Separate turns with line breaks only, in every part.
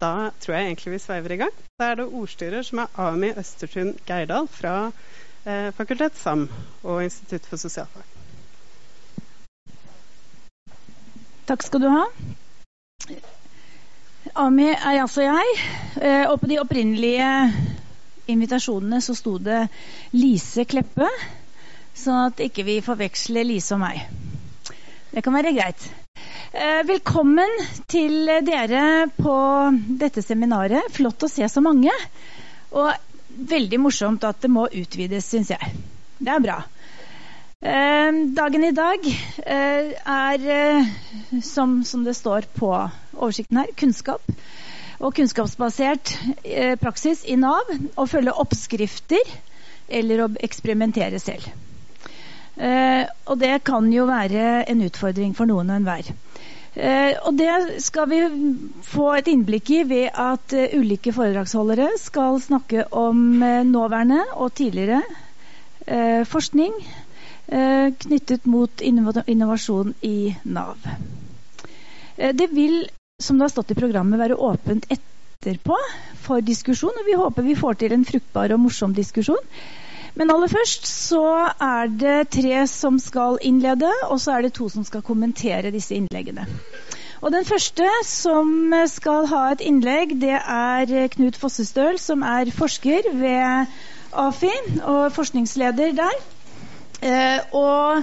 Da tror jeg egentlig vi sveiver i gang. Da er det ordstyrer som er Ami Østertun Geirdal fra eh, Fakultet SAM og Institutt for sosialfag.
Takk skal du ha. Ami er altså jeg. Eh, og på de opprinnelige invitasjonene så sto det Lise Kleppe, sånn at ikke vi forveksler Lise og meg. Det kan være greit. Eh, velkommen til dere på dette seminaret. Flott å se så mange. Og veldig morsomt at det må utvides, syns jeg. Det er bra. Eh, dagen i dag eh, er, som, som det står på oversikten her, kunnskap. Og kunnskapsbasert praksis i Nav. Å følge oppskrifter eller å eksperimentere selv. Og det kan jo være en utfordring for noen og enhver. Eh, og det skal vi få et innblikk i ved at eh, ulike foredragsholdere skal snakke om eh, nåværende og tidligere forskning knyttet mot innovasjon i Nav. Det vil, som det har stått i programmet, være åpent etterpå for diskusjon, og vi håper vi får til en fruktbar og morsom diskusjon. Men aller først så er det tre som skal innlede, og så er det to som skal kommentere disse innleggene. Og Den første som skal ha et innlegg, det er Knut Fossestøl, som er forsker ved AFI og forskningsleder der. Eh, og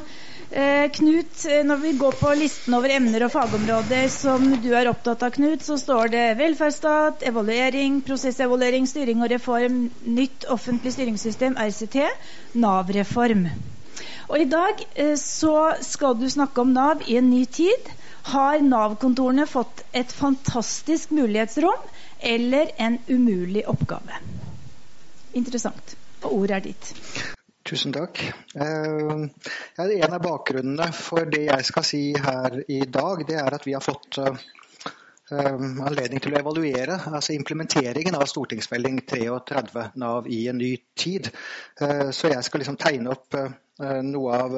Eh, Knut, eh, når vi går på listen over emner og fagområder som du er opptatt av, Knut, så står det velferdsstat, evaluering, prosessevaluering, styring og reform, nytt offentlig styringssystem, RCT, Nav-reform. Og I dag eh, så skal du snakke om Nav i en ny tid. Har Nav-kontorene fått et fantastisk mulighetsrom eller en umulig oppgave? Interessant. Og ordet er ditt.
Tusen takk. Eh, en av bakgrunnene for det jeg skal si her i dag, det er at vi har fått eh, anledning til å evaluere altså implementeringen av stortingsmelding 33 Nav i en ny tid. Eh, så jeg skal liksom tegne opp noe av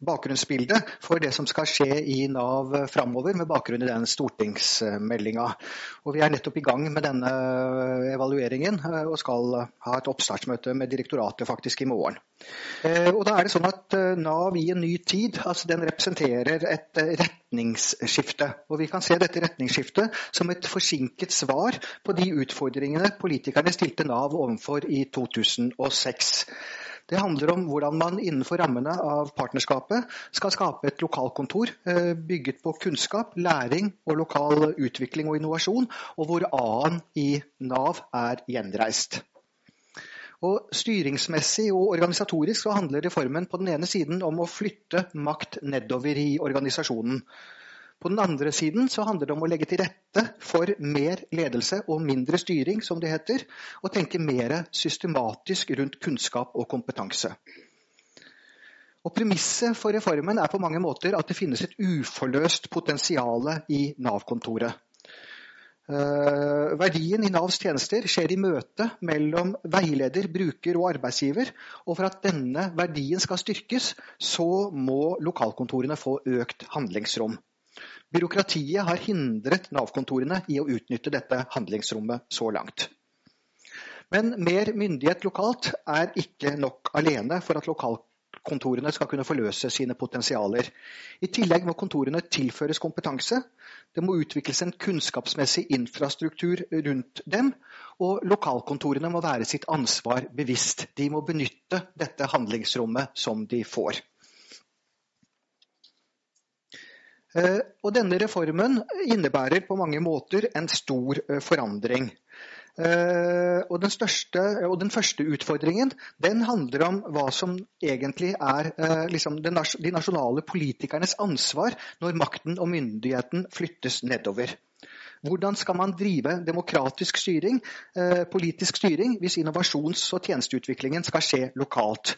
bakgrunnsbildet for det som skal skje i Nav framover, med bakgrunn i den stortingsmeldinga. Vi er nettopp i gang med denne evalueringen eh, og skal ha et oppstartsmøte med direktoratet faktisk i morgen. Eh, og da er det sånn at eh, Nav i en ny tid altså den representerer et retningsskifte. Og Vi kan se dette retningsskiftet som et forsinket svar på de utfordringene politikerne stilte Nav overfor i 2006. Det handler om hvordan man innenfor rammene av partnerskapet skal skape et lokalkontor eh, bygget på kunnskap, læring og lokal utvikling og innovasjon, og hvor A-en i Nav er gjenreist. Og Styringsmessig og organisatorisk så handler reformen på den ene siden om å flytte makt nedover i organisasjonen. På den andre siden så handler det om å legge til rette for mer ledelse og mindre styring, som det heter, og tenke mer systematisk rundt kunnskap og kompetanse. Og Premisset for reformen er på mange måter at det finnes et uforløst potensial i Nav-kontoret. Uh, verdien i Navs tjenester skjer i møte mellom veileder, bruker og arbeidsgiver. Og for at denne verdien skal styrkes, så må lokalkontorene få økt handlingsrom. Byråkratiet har hindret Nav-kontorene i å utnytte dette handlingsrommet så langt. Men mer myndighet lokalt er ikke nok alene for at lokalkontorene skal kunne forløse sine potensialer. I tillegg må kontorene tilføres kompetanse. Det må utvikles en kunnskapsmessig infrastruktur rundt dem. Og lokalkontorene må være sitt ansvar bevisst. De må benytte dette handlingsrommet som de får. Eh, og denne reformen innebærer på mange måter en stor eh, forandring. Eh, og den, største, og den første utfordringen den handler om hva som egentlig er liksom, de nasjonale politikernes ansvar når makten og myndigheten flyttes nedover. Hvordan skal man drive demokratisk styring, politisk styring, hvis innovasjons- og tjenesteutviklingen skal skje lokalt?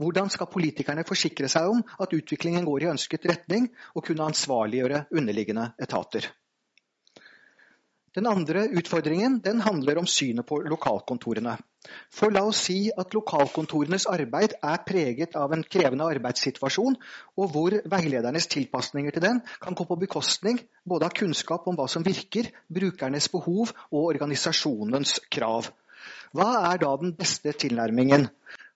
Hvordan skal politikerne forsikre seg om at utviklingen går i ønsket retning, og kunne ansvarliggjøre underliggende etater? Den andre utfordringen den handler om synet på lokalkontorene. For la oss si at lokalkontorenes arbeid er preget av en krevende arbeidssituasjon, og hvor veiledernes tilpasninger til den kan gå på bekostning både av kunnskap om hva som virker, brukernes behov og organisasjonens krav. Hva er da den beste tilnærmingen?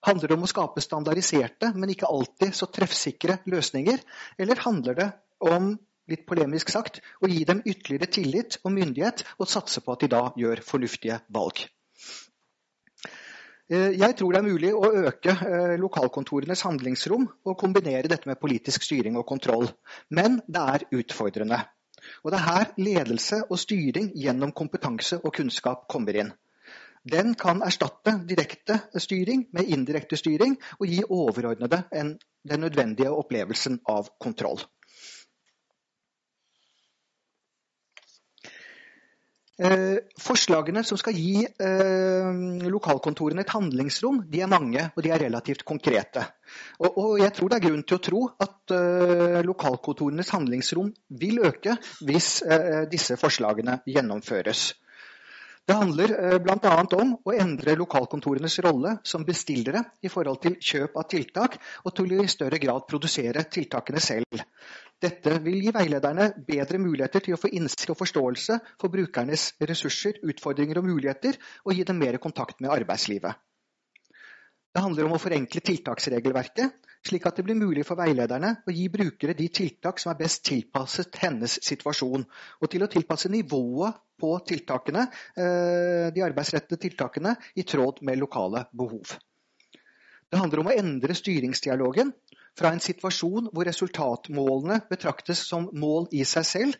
Handler det om å skape standardiserte, men ikke alltid så treffsikre løsninger, eller handler det om litt polemisk sagt, å gi dem ytterligere tillit og myndighet og satse på at de da gjør fornuftige valg. Eh, jeg tror det er mulig å øke eh, lokalkontorenes handlingsrom og kombinere dette med politisk styring og kontroll. Men det er utfordrende. Og det er her ledelse og styring gjennom kompetanse og kunnskap kommer inn. Den kan erstatte direkte styring med indirekte styring og gi overordnede den nødvendige opplevelsen av kontroll. Eh, forslagene som skal gi eh, lokalkontorene et handlingsrom, de er mange og de er relativt konkrete. Og, og jeg tror det er grunn til å tro at eh, lokalkontorenes handlingsrom vil øke hvis eh, disse forslagene gjennomføres. Det handler eh, bl.a. om å endre lokalkontorenes rolle som bestillere i forhold til kjøp av tiltak, og til å i større grad produsere tiltakene selv. Dette vil gi veilederne bedre muligheter til å få innsikt og forståelse for brukernes ressurser, utfordringer og muligheter, og gi dem mer kontakt med arbeidslivet. Det handler om å forenkle tiltaksregelverket, slik at det blir mulig for veilederne å gi brukere de tiltak som er best tilpasset hennes situasjon, og til å tilpasse nivået på tiltakene, eh, de arbeidsrettede tiltakene i tråd med lokale behov. Det handler om å endre styringsdialogen fra en situasjon hvor resultatmålene betraktes som mål i seg selv,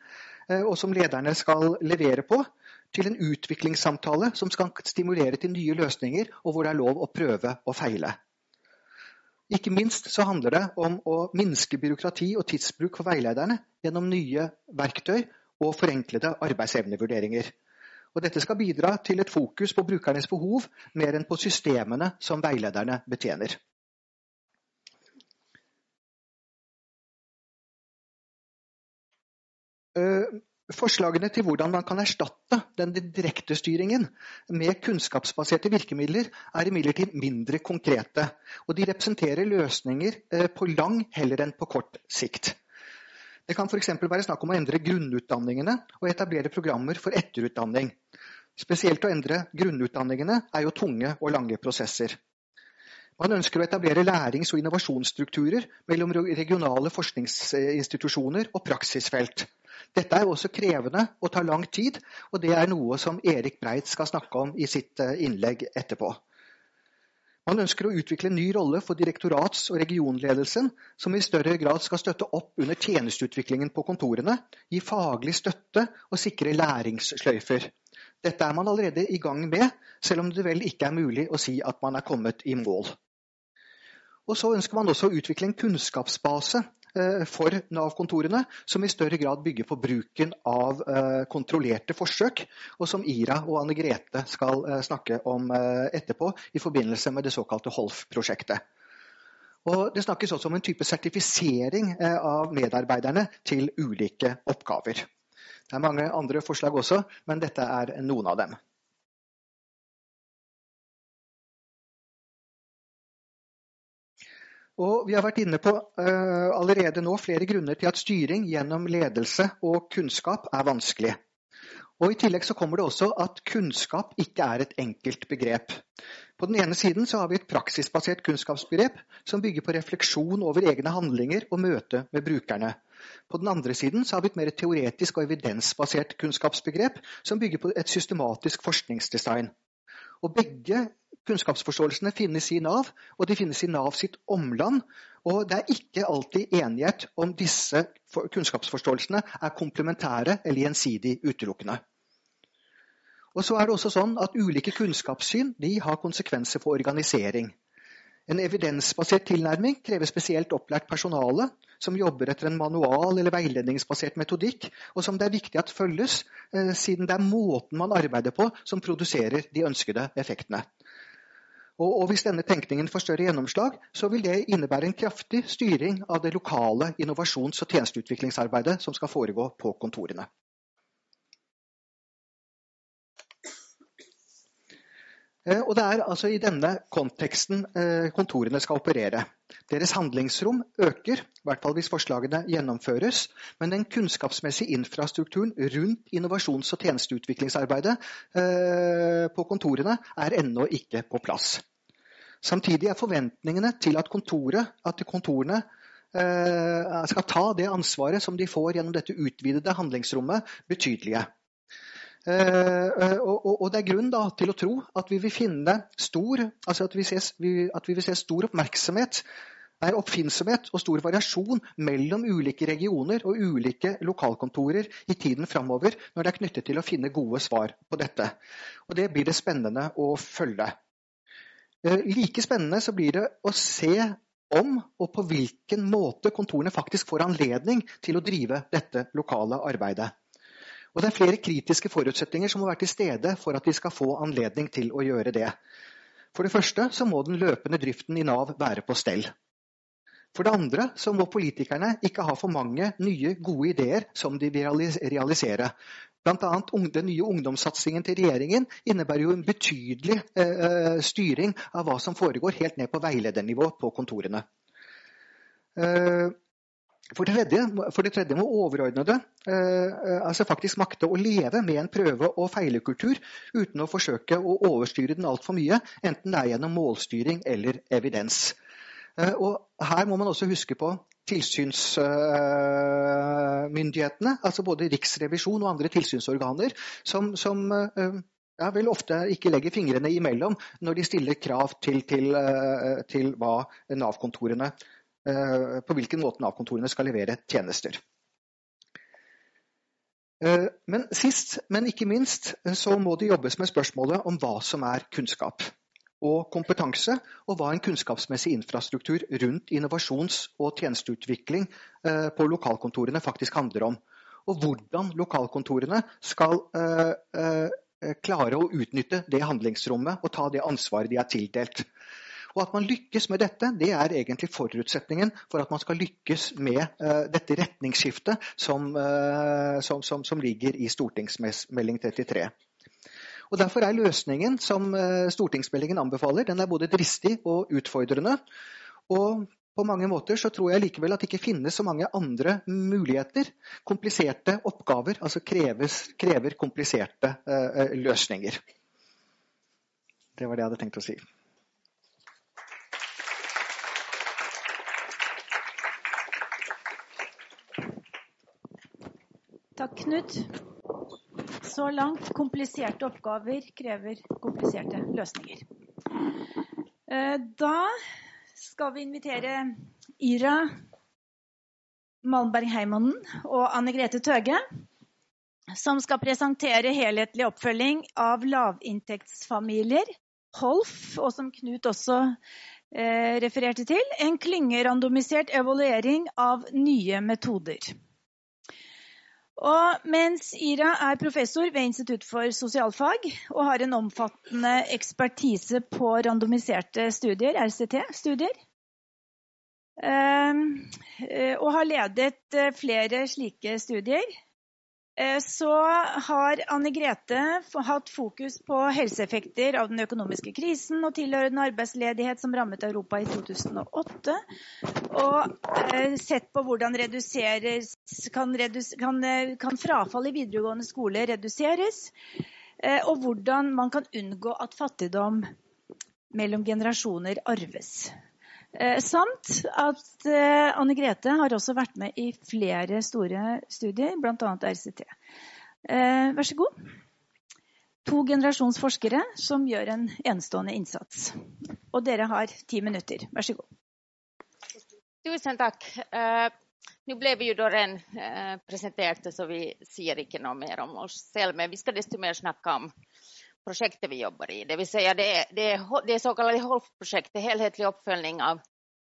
eh, og som lederne skal levere på, til en utviklingssamtale som skal stimulere til nye løsninger, og hvor det er lov å prøve og feile. Ikke minst så handler det om å minske byråkrati og tidsbruk for veilederne gjennom nye verktøy og forenklede arbeidsevnevurderinger. Og dette skal bidra til et fokus på brukernes behov mer enn på systemene som veilederne betjener. Forslagene til hvordan man kan erstatte den direkte styringen med kunnskapsbaserte virkemidler, er imidlertid mindre konkrete. Og de representerer løsninger eh, på lang heller enn på kort sikt. Det kan f.eks. være snakk om å endre grunnutdanningene og etablere programmer for etterutdanning. Spesielt å endre grunnutdanningene er jo tunge og lange prosesser. Man ønsker å etablere lærings- og innovasjonsstrukturer mellom regionale forskningsinstitusjoner og praksisfelt. Dette er også krevende og tar lang tid, og det er noe som Erik Breit skal snakke om i sitt eh, innlegg etterpå. Man ønsker å utvikle en ny rolle for direktorats- og regionledelsen, som i større grad skal støtte opp under tjenesteutviklingen på kontorene, gi faglig støtte og sikre læringssløyfer. Dette er man allerede i gang med, selv om det vel ikke er mulig å si at man er kommet i mål. Og så ønsker man også å utvikle en kunnskapsbase for Nav-kontorene, som i større grad bygger på bruken av eh, kontrollerte forsøk, og som Ira og Anne Grete skal eh, snakke om etterpå i forbindelse med det såkalte HOLF-prosjektet. Og Det snakkes også om en type sertifisering av medarbeiderne til ulike oppgaver. Det er mange andre forslag også, men dette er noen av dem. Og vi har vært inne på uh, allerede nå flere grunner til at styring gjennom ledelse og kunnskap er vanskelig. Og I tillegg så kommer det også at kunnskap ikke er et enkelt begrep. På den ene siden så har vi et praksisbasert kunnskapsbegrep som bygger på refleksjon over egne handlinger og møte med brukerne. På den andre siden så har vi et mer teoretisk og evidensbasert kunnskapsbegrep som bygger på et systematisk forskningsdesign. Og Begge Kunnskapsforståelsene finnes i Nav, og de finnes i Nav sitt omland. Og det er ikke alltid enighet om disse kunnskapsforståelsene er komplementære eller gjensidig utelukkende. Og så er det også sånn at Ulike kunnskapssyn har konsekvenser for organisering. En evidensbasert tilnærming krever spesielt opplært personale som jobber etter en manual- eller veiledningsbasert metodikk, og som det er viktig at følges, eh, siden det er måten man arbeider på som produserer de ønskede effektene. Og, og Hvis denne tenkningen får større gjennomslag, så vil det innebære en kraftig styring av det lokale innovasjons- og tjenesteutviklingsarbeidet som skal foregå på kontorene. Og Det er altså i denne konteksten eh, kontorene skal operere. Deres handlingsrom øker, i hvert fall hvis forslagene gjennomføres, men den kunnskapsmessige infrastrukturen rundt innovasjons- og tjenesteutviklingsarbeidet eh, på kontorene er ennå ikke på plass. Samtidig er forventningene til at, at kontorene skal ta det ansvaret som de får gjennom dette utvidede handlingsrommet, betydelige. Eh, og, og, det er grunn da, til å tro at vi vil finne stor, altså at vi, ses, at vi vil se stor oppmerksomhet er oppfinnsomhet og stor variasjon mellom ulike regioner og ulike lokalkontorer i tiden framover når det er knyttet til å finne gode svar på dette. Og Det blir det spennende å følge. Eh, like spennende så blir det å se om og på hvilken måte kontorene faktisk får anledning til å drive dette lokale arbeidet. Og Det er flere kritiske forutsetninger som må være til stede for at vi skal få anledning til å gjøre det. For det første så må den løpende driften i Nav være på stell. For det andre så må politikerne ikke ha for mange nye, gode ideer som de vil realisere. Bl.a. den nye ungdomssatsingen til regjeringen innebærer jo en betydelig eh, eh, styring av hva som foregår, helt ned på veiledernivå på kontorene. Eh, for det, tredje, for det tredje må overordnede eh, altså faktisk makte å leve med en prøve- og feilekultur uten å forsøke å overstyre den altfor mye, enten det er gjennom målstyring eller evidens. Eh, og her må man også huske på tilsynsmyndighetene, eh, altså både Riksrevisjon og andre tilsynsorganer, som, som eh, ja, vel ofte ikke legger fingrene imellom når de stiller krav til, til, eh, til hva Nav-kontorene Eh, på hvilken måte Nav-kontorene skal levere tjenester. Eh, men sist, men ikke minst, eh, så må det jobbes med spørsmålet om hva som er kunnskap og kompetanse, og hva en kunnskapsmessig infrastruktur rundt innovasjons- og tjenesteutvikling på lokalkontorene faktisk handler om. Og hvordan lokalkontorene skal klare å utnytte det handlingsrommet og ta det ansvaret de er tildelt. Og at man lykkes med dette, det er egentlig forutsetningen for at man skal lykkes med uh, dette retningsskiftet som, uh, som, som, som, ligger i stortingsmelding 33. Og Derfor er løsningen som uh, stortingsmeldingen anbefaler, den er både dristig og utfordrende. Og på mange måter så tror jeg likevel at det ikke finnes så mange andre muligheter. Kompliserte oppgaver altså kreves, krever kompliserte løsninger. Det var det jeg hadde tenkt å si.
Takk, Knut. Så langt kompliserte oppgaver krever kompliserte løsninger. Eh, da skal vi invitere Ira Malmberg Heimonen og Anne Grete Tøge, som skal presentere helhetlig oppfølging av lavinntektsfamilier, HOLF, og som Knut også eh, refererte til, en klyngerandomisert evaluering av nye metoder. Og mens Ira er professor ved Institutt for sosialfag og har en omfattende ekspertise på randomiserte studier, RCT-studier, ehm, eh, og har ledet eh, flere slike studier, Eh, så har Anne Grete hatt fokus på helseeffekter av den økonomiske krisen og tilhørende arbeidsledighet som rammet Europa i 2008. Og eh, sett på hvordan kan, kan, eh, kan frafall i videregående skole reduseres. Og hvordan man kan unngå at fattigdom mellom generasjoner arves. Eh, samt at eh, Anne Grete har også vært med i flere store studier, bl.a. RCT. Eh, vær så god. To generasjons forskere som gjør en enestående innsats. Og dere har ti minutter. Vær så god.
Tusen takk. Eh, nå ble vi jo da ren uh, presenterte, så vi sier ikke noe mer om oss selv. Men vi skal desto mer snakke om prosjektet vi jobber i. Det vill säga det, det, det så kallade HOLF-projektet, helhetlig uppföljning av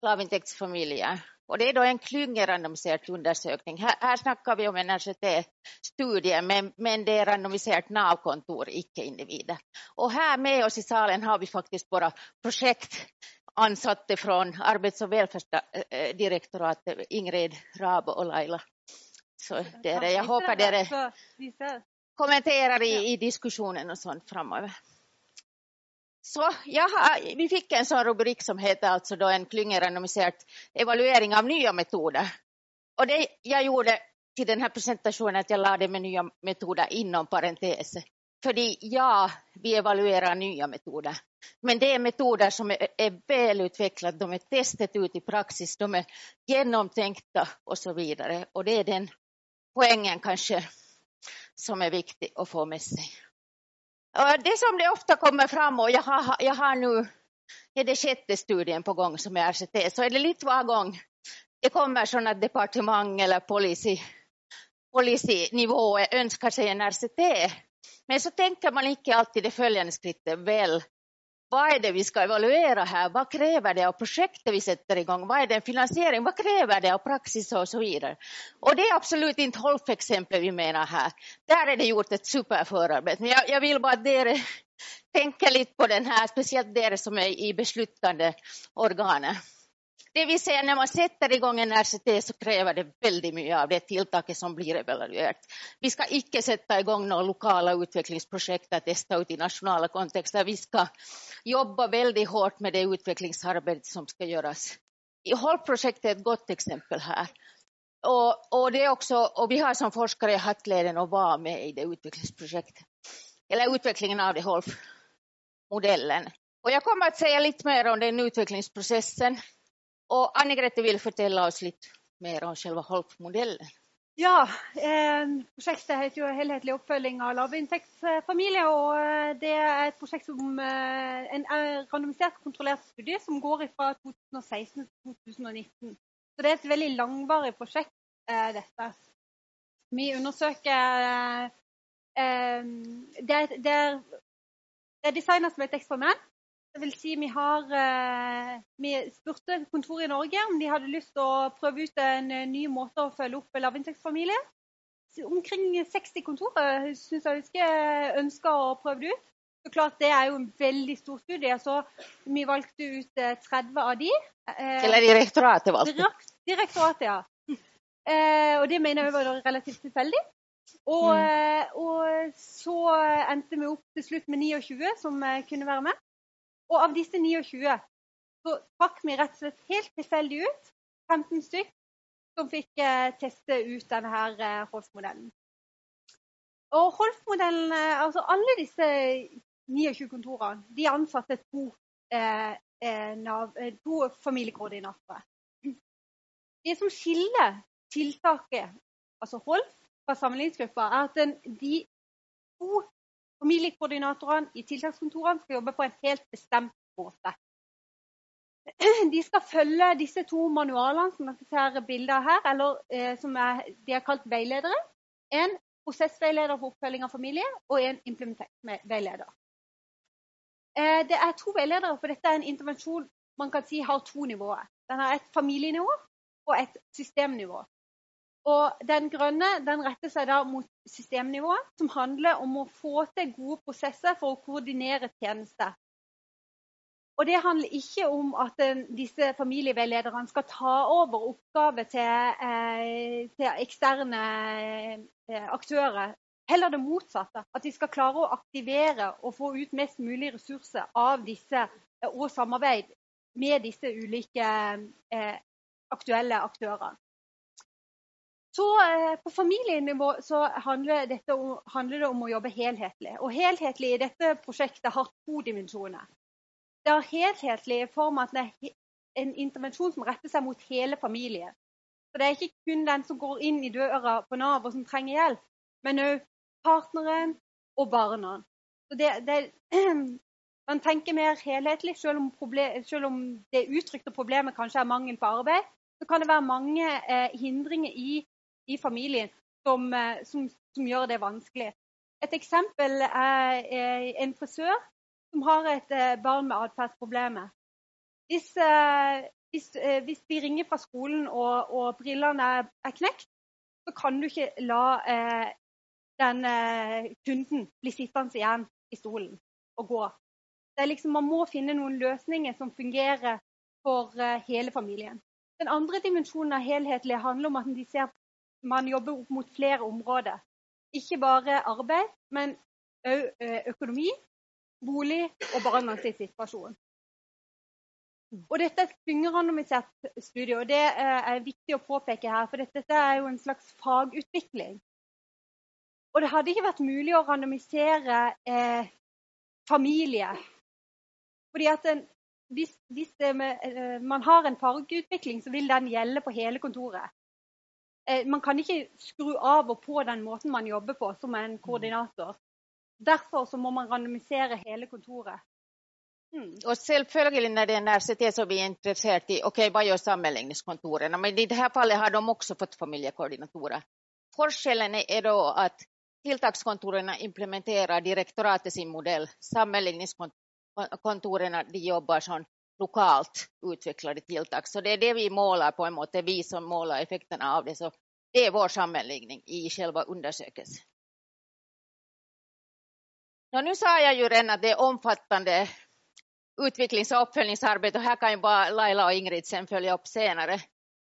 lavintäktsfamiljer. Och det är då en klyngerandomiserad undersökning. Här, här snackar vi om en RCT-studie, men, men det är randomiserat NAV-kontor, icke individer. Och här med oss i salen har vi faktiskt våra projektansatte från Arbets och välfärdsdirektoratet, Ingrid Rabo och Laila. Så det jag hoppas dere kommenterar i, i diskussionen og sånn framover. Så ja, vi fikk en sånn rubrikk som heter altså da en klyngeranonymisert evaluering av nye metoder. Og det jeg gjorde til denne presentasjonen, at jeg la det med nye metoder innom parentes. Fordi ja, vi evaluerer nye metoder. Men det er metoder som er, er velutviklet, de er testet ut i praksis, de er gjennomtenkte osv. Og, så og det er den poengen kanskje som er viktig å få med seg. Og det som det ofte kommer fram, og jeg har, jeg har nå er det sjette studien på gang som er RCT, så er det litt hver gang det kommer sånn at departement eller policy-nivået ønsker seg en RCT. Men så tenker man ikke alltid det følgende skrittet. Vel, hva er det vi skal evaluere her? Hva krever det av prosjektet vi setter i gang? Hva er det finansiering? Hva krever det av praksis og så videre? Og det er absolutt ikke Holf-eksempelet vi mener her. Der er det gjort et superforarbeid. Men jeg, jeg vil bare at dere tenker litt på den her, spesielt dere som er i besluttende organet. Det vil si, Når man setter i gang en RCT, så krever det veldig mye av det tiltaket som blir evaluert. Vi skal ikke sette i gang noen lokale utviklingsprosjekter testa ut i nasjonale kontekster. Vi skal jobbe veldig hardt med det utviklingsarbeidet som skal gjøres. Holp-prosjektet er et godt eksempel her. Og, og, også, og, vi har som forskere hatt gleden å være med i det utviklingsprosjektet. Eller utviklingen av det Holf-modellen. Og jeg kommer til å si litt mer om den utviklingsprosessen og Anne Grete vil fortelle oss litt mer om selve Holf-modellen.
Ja, eh, prosjektet heter jo 'Helhetlig oppfølging av lavinntektsfamilier'. og eh, Det er et prosjekt som eh, en randomisert kontrollert studie som går fra 2016 til 2019. Så det er et veldig langvarig prosjekt, eh, dette. Vi undersøker eh, det, er, det, er, er designet som et eksperiment det vil si, vi, har, eh, vi spurte kontoret i Norge om de hadde lyst til å prøve ut en eh, ny måte å følge opp lavinntektsfamilier. Omkring 60 kontor syns jeg husker ønska å prøve det ut. Så klart, Det er jo en veldig stor studie, så vi valgte ut 30 eh, av de.
Eller direktoratet valgte?
Direktoratet, ja. og det mener jeg var relativt tilfeldig. Og, mm. og, så endte vi opp til slutt med 29 som kunne være med. Og av disse 29 så trakk vi rett og slett helt tilfeldig ut 15 stykk som fikk eh, teste ut denne eh, Holf-modellen. Og Holf-modellen, altså alle disse 29 kontorene, de ansatte to, eh, eh, to familiekoordinatorer. Det som skiller tiltaket, altså Holf, fra sammenligningsgruppa, er at den, de to Familiekoordinatorene i tiltakskontorene skal jobbe på en helt bestemt måte. De skal følge disse to manualene som dere ser bilder her, eller eh, som er, de er kalt veiledere. En prosessveileder for oppfølging av familie og en implementeringsveileder. Eh, det er to veiledere, for dette er en intervensjon man kan si har to nivåer. Den har et familienivå og et systemnivå. Og Den grønne den retter seg da mot systemnivået, som handler om å få til gode prosesser for å koordinere tjenester. Og Det handler ikke om at den, disse familieveilederne skal ta over oppgaver til, eh, til eksterne eh, aktører. Heller det motsatte. At de skal klare å aktivere og få ut mest mulig ressurser av disse, eh, og samarbeid med disse ulike eh, aktuelle aktørene. Så eh, På familienivå så handler, dette, handler, det om å jobbe helhetlig. Og helhetlig i dette prosjektet har to dimensjoner. Det har helhetlig i form av at det er en intervensjon som retter seg mot hele familien. Så Det er ikke kun den som går inn i døra på Nav og som trenger hjelp, men òg partneren og barna. Så det, det, man tenker mer helhetlig, selv om, problem, selv om, det uttrykte problemet kanskje er mangel på arbeid. Så kan det være mange eh, hindringer i i familien som, eh, som, som gjør det vanskelig. Et eksempel er eh, en frisør som har et eh, barn med atferdsproblemer. Hvis, hvis, hvis, de ringer fra skolen og, og brillene er, knekt, så kan du ikke la eh, den kunden bli sittende igjen i stolen og gå. Liksom, man må finne noen løsninger som fungerer for hele familien. Den andre dimensjonen av helhetlig handler om at de ser man jobber opp mot flere områder. Ikke bare arbeid, men òg økonomi bolig og barnas situasjon. Og Dette er et klyngerandomisert studie, og det er viktig å påpeke her. For dette er jo en slags fagutvikling. Og det hadde ikke vært mulig å randomisere eh, familie. Fordi at en, hvis, hvis eh, man har en fargeutvikling, så vil den gjelde på hele kontoret. Eh, man kan ikke skru av og på den måten man jobber på som en koordinator. Derfor så må man randomisere hele kontoret.
Mm. Og selvfølgelig når det er universitet så vi er interessert i, ok, hva gjør sammenligningskontorene. Men i dette fallet har de også fått familiekoordinatorer. Forskjellen er da at tiltakskontorene implementerer direktoratet sin modell. Sammenligningskontorene de jobber som lokalt utvecklade tilltag. Så det är det vi målar på en måte, vi som målar effekterna av det. Så det är vår sammanläggning i själva undersökelsen. Nå, nu sa jag ju redan att det är omfattande utvecklings och uppföljningsarbete och här kan ju bara Laila och Ingrid sen följa upp senare.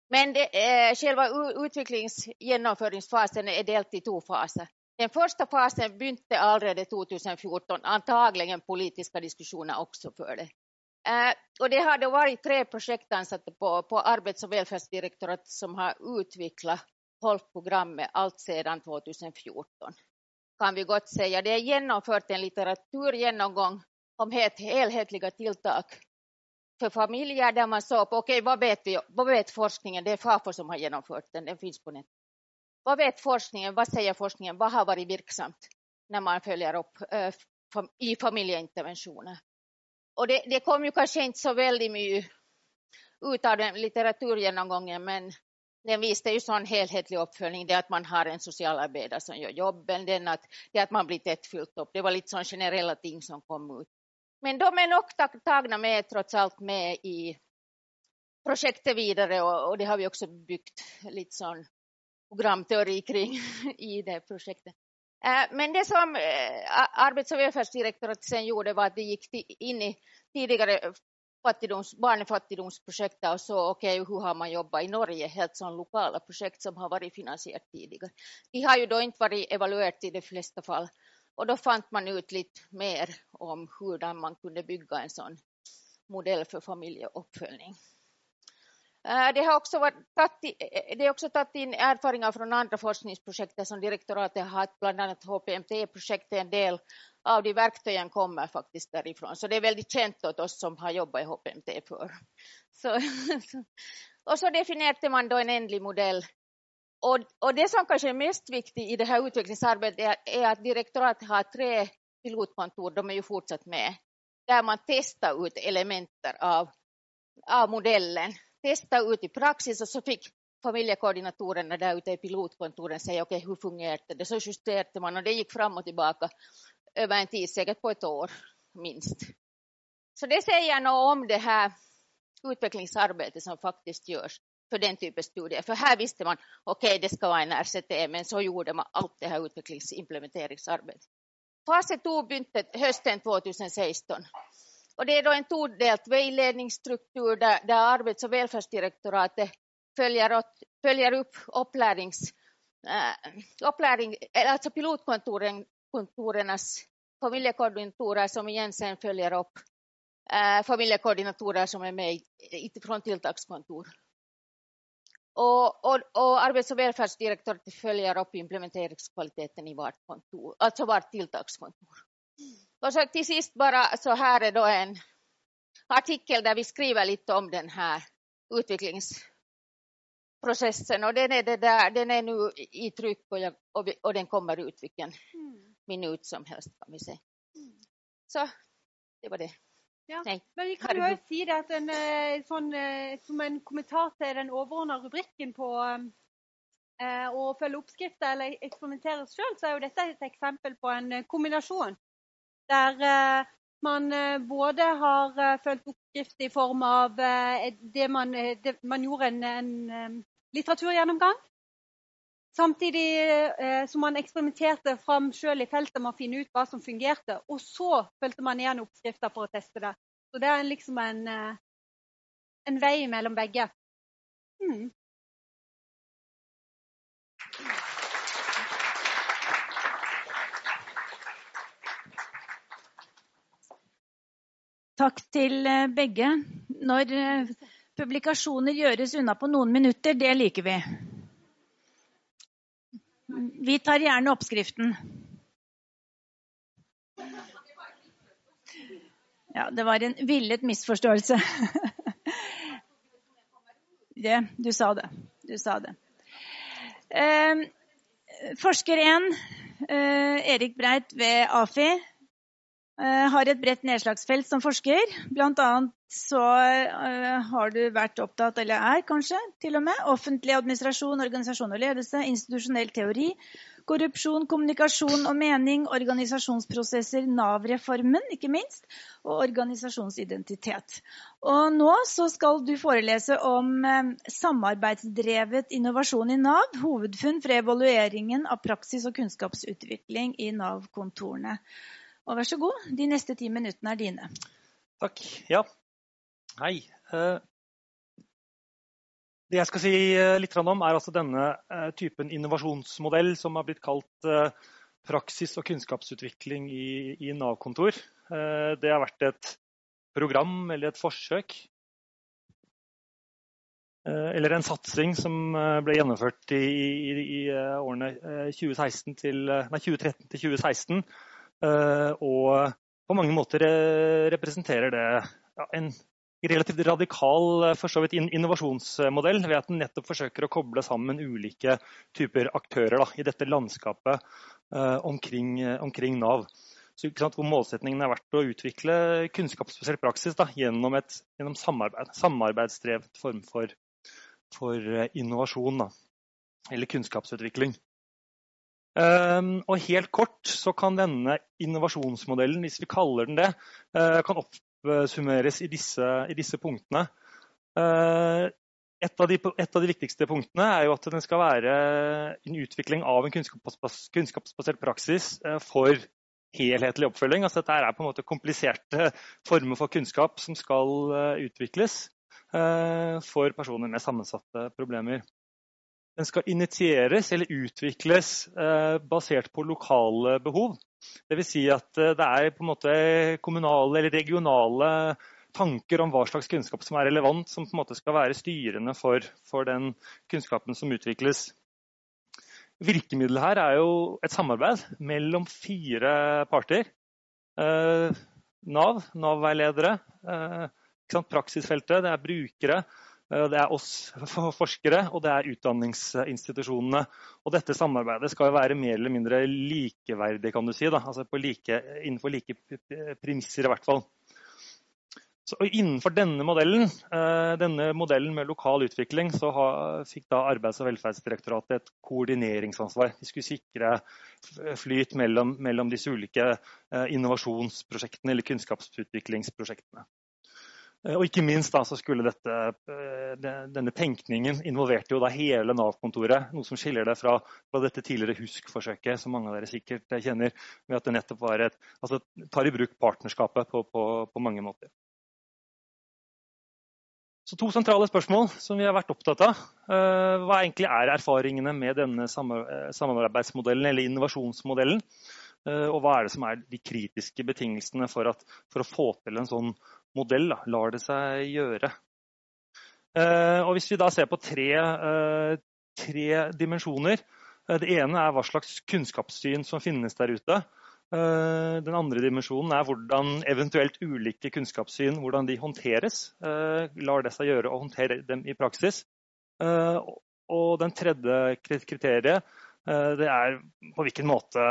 Men det, eh, själva utvecklingsgenomföringsfasen är delt i två faser. Den första fasen begynte allerede 2014, antagligen politiska diskussioner också för det. Eh, och det har då varit tre projektansatta på, på Arbets och välfärdsdirektoratet som har utvecklat HOLP-programmet allt sedan 2014 kan vi gott säga. Det är genomfört en litteraturgenomgång om helt helhetliga tilltag för familjer där man såg på, okej okay, vad, vet vi, vad vet forskningen, det är FAFO som har genomfört den, den finns på nätet. Vad vet forskningen, vad säger forskningen, vad har varit virksamt när man följer upp äh, i familjeinterventioner? Och det, det kom ju kanske inte så väldigt mycket ut av den litteraturgenomgången men den visste ju sån helhetlig uppföljning, det att man har en socialarbetare som gör jobben, den att, det att man blir tett fyllt upp. Det var lite sån generella ting som kom ut. Men de är nog tagna med trots allt med i projektet vidare och, och det har vi också byggt lite sån programteori kring i det projektet. Eh, men det som arbeids- og välfärdsdirektoratet sen gjorde var att de gick in i tidigare fattigdoms, och så, okej, okay, har man jobbat i Norge, helt sådana lokala projekt som har varit finansierat tidigare. De har ju då inte varit evaluert i de flesta fall och då fant man ut lite mer om hur man kunde bygga en sån modell för familjeuppföljning. Eh, det har också varit, det är också tagit in erfarenheter från andra forskningsprojekt som direktoratet har haft, bland annat HPMT-projektet, en del av de verktygen kommer faktiskt därifrån. Så det är väldigt känt åt oss som har jobbat i HPMT för. Så, och så definierade man då en ändlig modell. Och, och det som kanske är mest viktigt i det här utvecklingsarbetet är, är att direktoratet har tre pilotkontor, de är ju fortsatt med, där man testar ut elementer av, av modellen. Testar ut i praxis och så fick familjekoordinatorerna där ute i pilotkontoren säga okej okay, hur fungerade det? Så justerade man och det gick fram och tillbaka över en tid, säkert på ett år minst. Så det säger nog om det här utvecklingsarbetet som faktiskt görs för den typen av studier. För här visste man, okej okay, det ska vara en RCT, men så gjorde man allt det här utvecklingsimplementeringsarbetet. Fase 2 begynte hösten 2016. Och det är då en todelt vägledningsstruktur där, där arbets- och välfärdsdirektoratet följer, följer upp upplärings, äh, uppläring, alltså pilotkontoren kontorernas familjekoordinatorer som igen sen följer upp äh, familjekoordinatorer som är med fra tilltagskontor. Och, och, och arbets och välfärdsdirektoratet följer upp implementeringskvaliteten i vart kontor, alltså vart tilltagskontor. Och så till sist bara så här är då en artikel där vi skriver lite om den här utvecklingsprocessen och den är, det där, den är nu i tryck och, jag, och, och den kommer ut vilken mm minut som helst kan vi säga. Mm. Så det var det.
Ja, Nei. Men vi kan jo også si det at en, eh, sånn, eh, Som en kommentar til den overordna rubrikken på eh, å følge oppskrifter eller eksperimentere sjøl, så er jo dette et eksempel på en kombinasjon. Der eh, man både har fulgt oppskrift i form av det man, det, man gjorde en, en litteraturgjennomgang. Samtidig eh, som man eksperimenterte fram sjøl i feltet med å finne ut hva som fungerte. Og så fulgte man igjen oppskrifter for å teste det. Så det er liksom en, eh, en vei mellom begge. Mm.
Takk til eh, begge. Når eh, publikasjoner gjøres unna på noen minutter, det liker vi. Vi tar gjerne oppskriften. Ja, det var en villet misforståelse. det, du sa det. Du sa det. Eh, forsker 1, eh, Erik Breit ved AFI, har et bredt nedslagsfelt som forsker. Blant annet så uh, har du vært opptatt, eller er kanskje, til og med, offentlig administrasjon, organisasjon og ledelse, institusjonell teori, korrupsjon, kommunikasjon og mening, organisasjonsprosesser, Nav-reformen, ikke minst, og organisasjonsidentitet. Og nå så skal du forelese om uh, samarbeidsdrevet innovasjon i Nav, hovedfunn fra evalueringen av praksis og kunnskapsutvikling i Nav-kontorene. Og vær så god, de neste ti minuttene er dine.
Takk. Ja. Hei. Eh, det jeg skal si eh, litt om, er altså denne eh, typen innovasjonsmodell som har blitt kalt praksis- og kunnskapsutvikling i, Nav-kontor. Det har vært et program eller et forsøk eller en satsing som ble gjennomført i, i, i årene 2013 til 2016 Eh, og på mange måter eh, representerer det en relativt radikal eh, for så vidt innovasjonsmodell ved at den nettopp forsøker å koble sammen ulike typer aktører da, i dette landskapet eh, omkring, omkring, Nav. Så, sant, hvor Målsettingen har vært å utvikle kunnskapsbasert praksis da, gjennom, et, gjennom samarbeid, samarbeidsdrevet form for, for innovasjon. Da, eller kunnskapsutvikling. Um, og helt kort så kan denne innovasjonsmodellen, hvis vi kaller den det, uh, kan oppsummeres i disse, i disse punktene. Uh, et, av de, et av, de, viktigste punktene er jo at den skal være en utvikling av en kunnskapsbasert praksis uh, for helhetlig oppfølging. Altså, dette er på en måte kompliserte former for kunnskap som skal utvikles for personer med sammensatte problemer. Den skal initieres eller utvikles eh, basert på lokale behov. Dvs. Si at eh, det er på en måte kommunale eller regionale tanker om hva slags kunnskap som er relevant, som på en måte skal være styrende for, for den kunnskapen som utvikles. Virkemiddelet her er jo et samarbeid mellom fire parter. Eh, Nav, Nav-veiledere, praksisfeltet, det er brukere, det er oss forskere og det er utdanningsinstitusjonene. Og dette samarbeidet skal være mer eller mindre likeverdig, kan du si. Altså like, innenfor like premisser, i hvert fall. Så innenfor denne modellen, eh, denne modellen med lokal utvikling, så fikk da Arbeids- og velferdsdirektoratet et koordineringsansvar. De skulle sikre flyt mellom, mellom disse ulike eh, innovasjonsprosjektene eller kunnskapsutviklingsprosjektene. Eh, og ikke minst da, så skulle dette, eh, denne tenkningen involverte jo da hele Nav-kontoret. Noe som skiller det fra, fra dette tidligere Husk-forsøket, som mange av dere sikkert kjenner. ved at det nettopp var et, altså tar i bruk partnerskapet på, på, på mange måter. Så To sentrale spørsmål som vi har vært opptatt av. Eh, hva egentlig er erfaringene med denne samarbeidsmodellen eller innovasjonsmodellen? Og hva er det som er de kritiske betingelsene for, at, for å få til en sånn modell da, lar det seg gjøre. Eh, og hvis vi da ser på tre, eh, tre dimensjoner eh, Det ene er hva slags kunnskapssyn som finnes der ute. Den andre dimensjonen er hvordan eventuelt ulike kunnskapssyn hvordan de håndteres. Lar det seg gjøre å håndtere dem i praksis. Og den tredje kriteriet det er på hvilken måte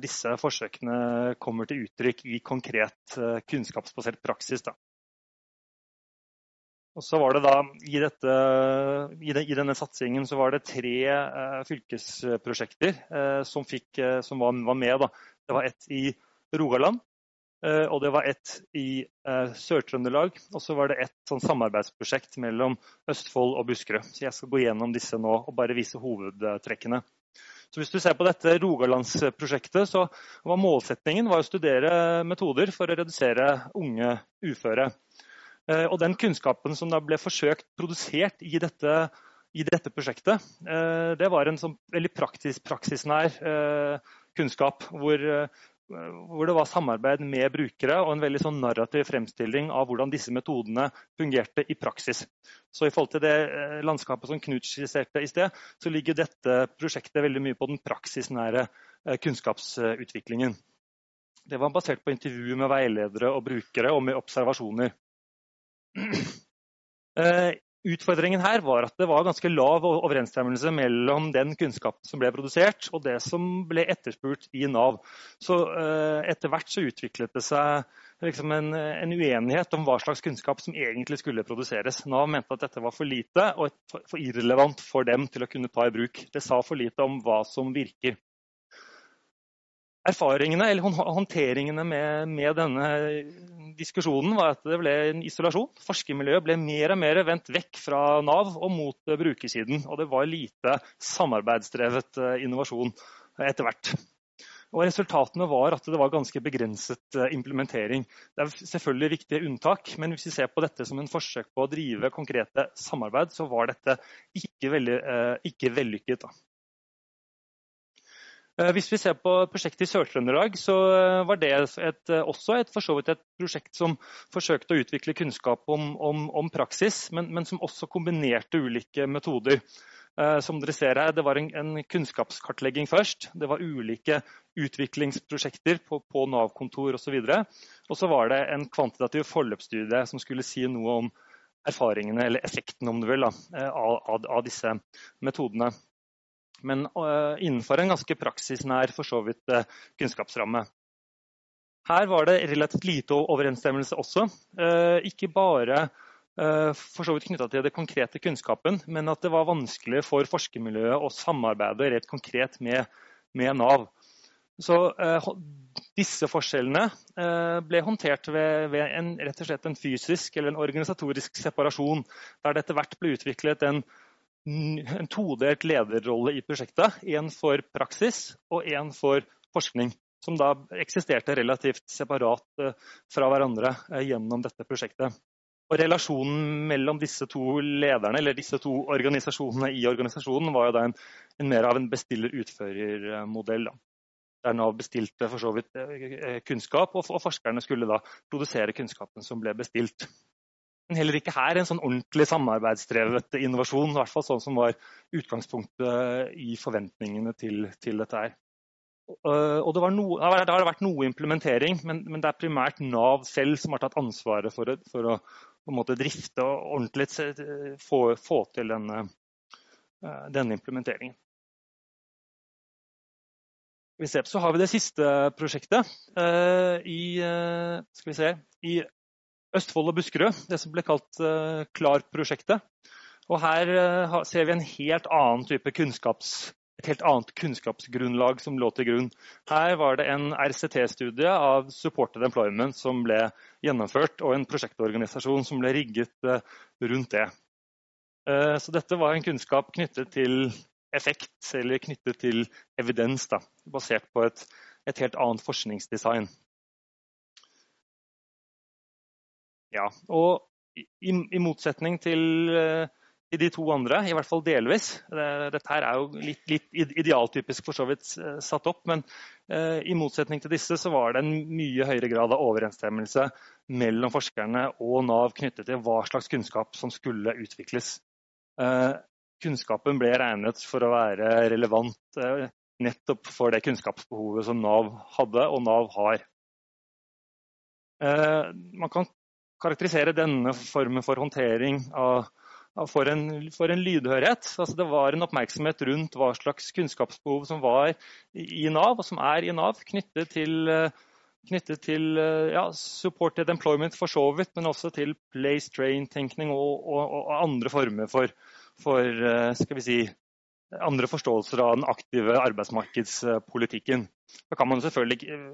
disse forsøkene kommer til uttrykk i konkret kunnskapsbasert praksis. Da. Og så var det da, i, dette, i, denne satsingen så var det tre eh, fylkesprosjekter eh, som, fikk, eh, som var, med. Da. Det var ett i Rogaland, eh, og det var ett i eh, Sør-Trøndelag. Og så var det ett sånn samarbeidsprosjekt mellom Østfold og Buskerud. Så jeg skal gå gjennom disse nå og bare vise hovedtrekkene. Så Hvis du ser på dette Rogalandsprosjektet, så var målsetningen var å studere metoder for å redusere unge uføre. Eh, og den kunnskapen som da ble forsøkt produsert i dette, i dette prosjektet, eh, det var en sånn veldig praksis, praksisnær eh, kunnskap. Hvor, hvor det var samarbeid med brukere og en veldig sånn narrativ fremstilling av hvordan disse metodene fungerte i praksis. Så I forhold til det eh, landskapet som Knut skisserte i sted, så ligger dette prosjektet veldig mye på den praksisnære eh, kunnskapsutviklingen. Det var basert på intervju med veiledere og brukere og med observasjoner. Utfordringen her var at det var ganske lav overensstemmelse mellom den kunnskapen som ble produsert, og det som ble etterspurt i Nav. Så eh, Etter hvert så utviklet det seg liksom en, en, uenighet om hva slags kunnskap som egentlig skulle produseres. Nav mente at dette var for lite og for, irrelevant for dem til å kunne ta i bruk. Det sa for lite om hva som virker erfaringene eller håndteringene med, med, denne diskusjonen var at det ble en isolasjon. Forskermiljøet ble mer og mer vendt vekk fra Nav og mot brukersiden. Og det var lite samarbeidsdrevet eh, innovasjon etter hvert. Og Resultatene var at det var ganske begrenset eh, implementering. Det er selvfølgelig viktige unntak, men hvis vi ser på dette som en forsøk på å drive konkrete samarbeid, så var dette ikke, veldig, eh, ikke vellykket. Eh, hvis vi ser på prosjektet i Sør-Trøndelag, så eh, var det et, eh, også et, et prosjekt som forsøkte å utvikle kunnskap om, om, om praksis, men, men, som også kombinerte ulike metoder. Som dere ser her, Det var en, en kunnskapskartlegging først. Det var ulike utviklingsprosjekter på, på Nav-kontor osv. Og så var det en kvantitativ forløpsstudie som skulle si noe om erfaringene, eller effekten om du vil, da, av, av, av disse metodene men uh, innenfor en ganske praksisnær for så vidt uh, kunnskapsramme. Her var det relativt lite overensstemmelse også. Uh, ikke bare for så vidt knytta til det konkrete kunnskapen, men at det var vanskelig for forskermiljøet å samarbeide rett konkret med, med Nav. Så disse forskjellene ble håndtert ved, ved en, en fysisk eller en organisatorisk separasjon, der det etter hvert ble utviklet en en todelt lederrolle i prosjektet. En for praksis og en for forskning. Som da eksisterte relativt separat eh, fra hverandre eh, gjennom dette prosjektet. Og Relasjonen mellom disse to lederne, eller disse to organisasjonene i organisasjonen var jo da en, en mer av en bestiller-utfører-modell. Der Nav bestilte for så vidt eh, kunnskap, og forskerne skulle da produsere kunnskapen som ble bestilt. Heller ikke her en sånn ordentlig samarbeidsdrevet innovasjon. I hvert fall sånn som var utgangspunktet i forventningene til, til dette her. Og det, no, det, har vært noe implementering, men, men, det er primært Nav selv som har tatt ansvaret for, det, for å måte, drifte og ordentlig få, få til denne, denne implementeringen. Så har vi det siste prosjektet. I, skal vi se, i Østfold og Buskerud, det som ble kalt uh, KLAR-prosjektet. Og Her uh, ser vi en helt annen type kunnskaps, et helt annet kunnskapsgrunnlag som lå til grunn. Her var det en RCT-studie av supported employment som ble gjennomført, og en prosjektorganisasjon som ble rigget uh, rundt det. Så dette var en kunnskap knyttet til effekt, eller knyttet til evidens, da, basert på et, et helt annet forskningsdesign. Ja, og i, i motsetning til, til, eh, de to andre, i hvert fall delvis Dette her er jo litt, litt idealtypisk for så vidt eh, satt opp, men uh, i motsetning til disse så var det en mye høyere grad av overensstemmelse mellom forskerne og Nav knyttet til hva slags kunnskap som skulle utvikles. Kunnskapen ble regnet for å være relevant nettopp for det kunnskapsbehovet som Nav hadde og Nav har. Man kan karakterisere denne formen for håndtering av, av for, en, for, en, lydhørhet. Altså det var en oppmerksomhet rundt hva slags kunnskapsbehov som var i Nav, og som er i Nav, knyttet til, knyttet til ja, supported employment for så vidt, men også til place train-tenkning og, og, og, andre former for, for skal vi si, andre forståelser av den aktive arbeidsmarkedspolitikken. Da kan man selvfølgelig eh,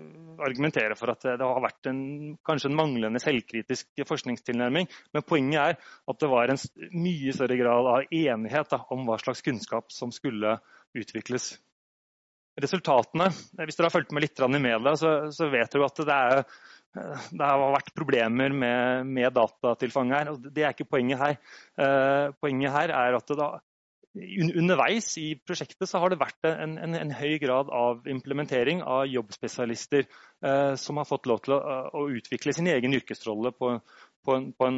argumentere for at det har vært en, kanskje en manglende selvkritisk forskningstilnærming, men poenget er at det var en mye større grad av enighet da, om hva slags kunnskap som skulle utvikles. Resultatene, Hvis dere har fulgt med litt i media, så, så vet dere at det, er, det har vært problemer med, med datatilfanget her. og Det er ikke poenget her. Eh, poenget her er at det da underveis i prosjektet så har det vært en, en, en høy grad av implementering av jobbspesialister eh, som har fått lov til å, å utvikle sin egen yrkesrolle på, på på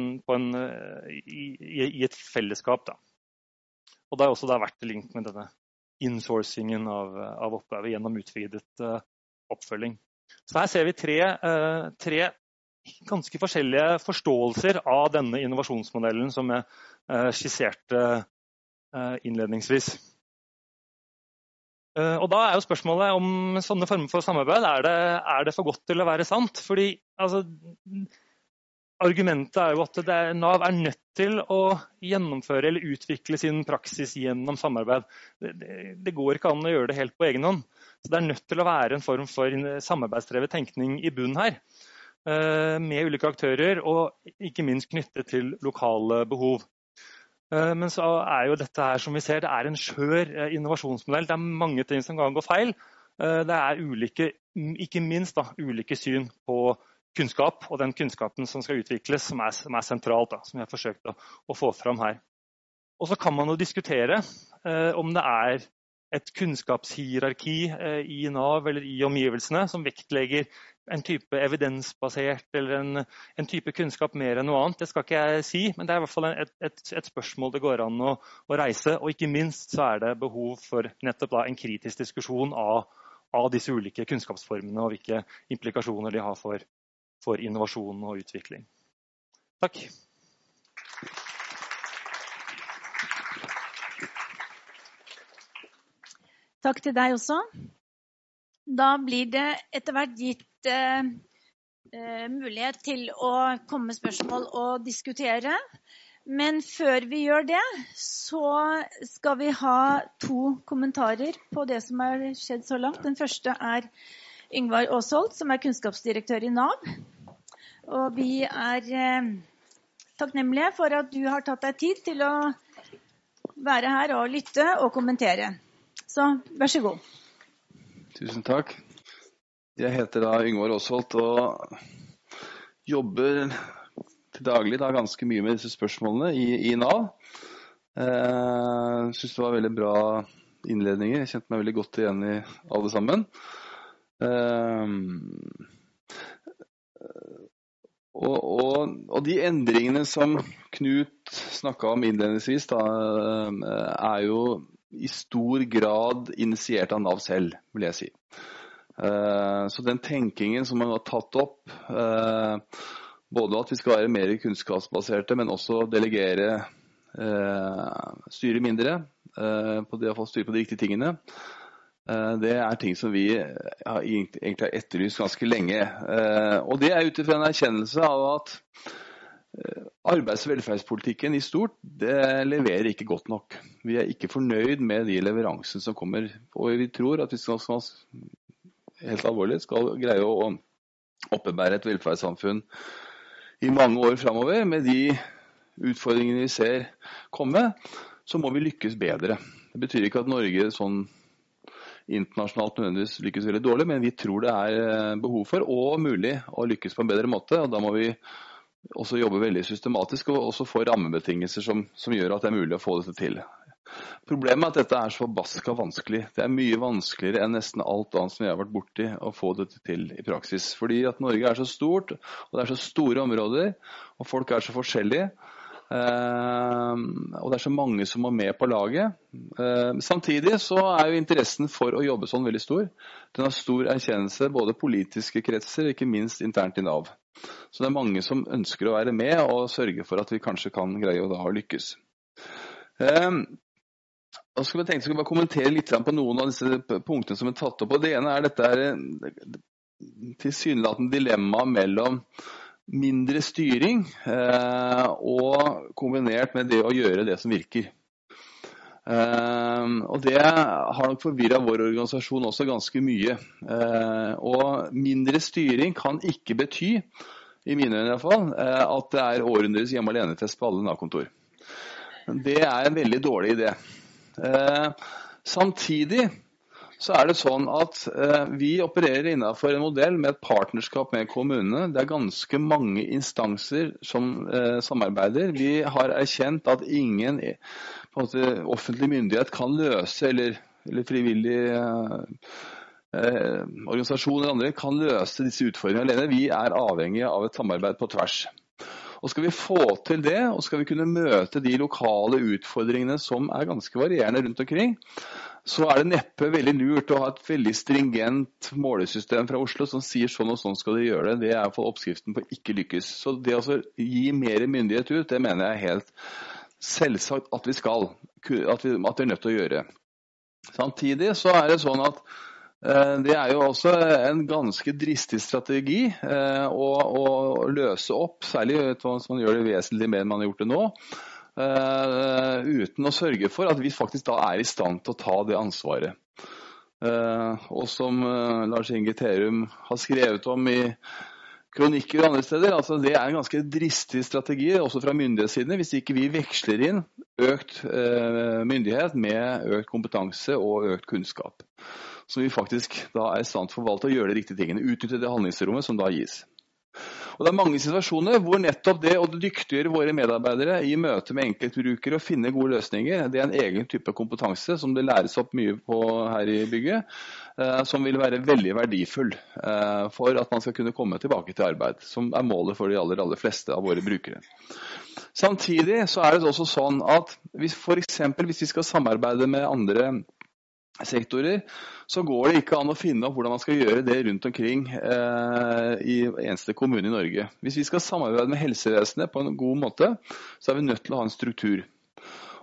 i, i, et fellesskap. Da. Og Det har også vært link med denne insourcingen av, av oppgaver gjennom utvidet eh, oppfølging. Så Her ser vi tre, eh, tre ganske forskjellige forståelser av denne innovasjonsmodellen som jeg uh, skisserte innledningsvis. Uh, og Da er jo spørsmålet om sånne former for samarbeid er det, er det for godt til å være sant. Fordi altså, Argumentet er jo at er, Nav er nødt til å gjennomføre eller utvikle sin praksis gjennom samarbeid. Det, det, det går ikke an å gjøre det helt på egen hånd. Så Det er nødt til å være en form for samarbeidsdrevet tenkning i bunnen her. Eh, med ulike aktører, og ikke minst knyttet til lokale behov. Eh, men så er jo dette her, som vi ser, det er en skjør eh, innovasjonsmodell. Det er mange ting som kan gå feil. Det er ulike, ikke minst da, ulike syn på kunnskap, og den kunnskapen som skal utvikles, som er, som er sentralt. Da, som jeg har forsøkt å, å, få fram her. Og så kan man jo diskutere eh, om det er et kunnskapshierarki eh, i Nav eller i omgivelsene som vektlegger en type evidensbasert eller en, en, type kunnskap mer enn noe annet. Det skal ikke jeg si, men det er i hvert fall et, et, et spørsmål det går an å, å, reise. Og ikke minst så er det behov for nettopp da, en kritisk diskusjon av, av, disse ulike kunnskapsformene og hvilke implikasjoner de har for, for innovasjon og utvikling. Takk.
Takk til deg også. Da blir det etter hvert gitt eh, eh, mulighet til å komme med spørsmål og diskutere. Men før vi gjør det, så skal vi ha to kommentarer på det som har skjedd så langt. Den første er Yngvar Aasholt, som er kunnskapsdirektør i Nav. Og vi er eh, takknemlige for at du har tatt deg tid til å være her og lytte og kommentere. Så vær så god.
Tusen takk. Jeg heter da Yngvar Aasholt og jobber til daglig da, ganske mye med disse spørsmålene i, i Nav. Jeg eh, syns det var veldig bra innledninger. Jeg kjente meg veldig godt igjen i alle sammen. Eh, og, og, og, de endringene som Knut snakka om innledningsvis, da, eh, er jo i stor grad initiert av Nav selv, vil jeg si. Eh, så den tenkingen som man har tatt opp, eh, både at vi skal være mer kunnskapsbaserte, men også delegere, eh, styre mindre, på det å få styre på de riktige tingene, det er ting som vi egentlig har etterlyst ganske lenge. Og det er ut ifra en erkjennelse av at arbeids- og velferdspolitikken i stort det leverer ikke godt nok. Vi er ikke fornøyd med de leveransene som kommer. Og vi tror at vi skal, helt alvorlig, skal greie å oppebære et velferdssamfunn i mange år framover, med de utfordringene vi ser komme, så må vi lykkes bedre. Det betyr ikke at Norge sånn internasjonalt nødvendigvis lykkes veldig dårlig, men vi tror det er eh, behov for og mulig å lykkes på en bedre måte. og Da må vi også jobbe veldig systematisk og også få rammebetingelser som, som gjør at det er mulig å få dette til. Problemet er at dette er så forbaska vanskelig. Det er mye vanskeligere enn nesten alt annet som jeg har vært borti å få dette til i praksis. Fordi at Norge er så stort, og det er så store områder, og folk er så forskjellige. Uh, og det er så mange som må med på laget. Uh, samtidig så er jo interessen for å jobbe sånn veldig stor. Den har stor erkjennelse både politiske kretser, ikke minst internt i Nav. Så det er mange som ønsker å være med og sørge for at vi kanskje kan greie å da lykkes. Og så tenkte jeg skal bare kommentere litt på noen av disse punktene som er tatt opp. Og det ene er dette er tilsynelatende dilemma mellom mindre styring eh, og kombinert med det å gjøre det som virker. Eh, og Det har nok forvirra vår organisasjon også ganske mye. Eh, og mindre styring kan ikke bety, i mine øyne iallfall, fall, at det er århundrets hjemme alene-test på alle Nav-kontor. Det er en veldig dårlig idé. Eh, samtidig så er det sånn at eh, vi opererer innenfor en modell med et partnerskap med kommunene. Det er ganske mange instanser som eh, samarbeider. Vi har erkjent at ingen måte, offentlig myndighet kan løse, eller, eller frivillig eh, organisasjoner organisasjon eller andre kan løse disse utfordringene alene. Vi er avhengige av et samarbeid på tvers. Og Skal vi få til det, og skal vi kunne møte de lokale utfordringene som er ganske varierende rundt omkring, så er det neppe veldig lurt å ha et veldig stringent målesystem fra Oslo som sier sånn og sånn skal de gjøre det. Det er iallfall oppskriften på ikke lykkes. Så det å gi mer myndighet ut, det mener jeg helt selvsagt at vi skal. At vi, at vi er nødt til å gjøre. Samtidig så er det sånn at det er jo også en ganske dristig strategi eh, å, å løse opp, særlig hvis man gjør det vesentlig mer enn man har gjort det nå. Uten å sørge for at vi faktisk da er i stand til å ta det ansvaret. Og som Lars Inge Terum har skrevet om i kronikker og andre steder, altså det er en ganske dristig strategi også fra myndighetssiden hvis ikke vi veksler inn økt myndighet med økt kompetanse og økt kunnskap. Så vi faktisk da er i stand til å forvalte og gjøre de riktige tingene. Utnytte det handlingsrommet som da gis. Og Det er mange situasjoner hvor nettopp det å dyktiggjøre våre medarbeidere i møte med enkeltbrukere og finne gode løsninger, det er en egen type kompetanse som det læres opp mye på her i bygget, eh, som vil være veldig verdifull eh, for at man skal kunne komme tilbake til arbeid, som er målet for de aller, aller fleste av våre brukere. Samtidig så er det også sånn at hvis, eksempel, hvis vi skal samarbeide med andre sektorer, så går det ikke an å finne opp hvordan man skal gjøre det rundt omkring eh, i eneste kommune i Norge. Hvis vi skal samarbeide med helsevesenet på en god måte, så er vi nødt til å ha en struktur.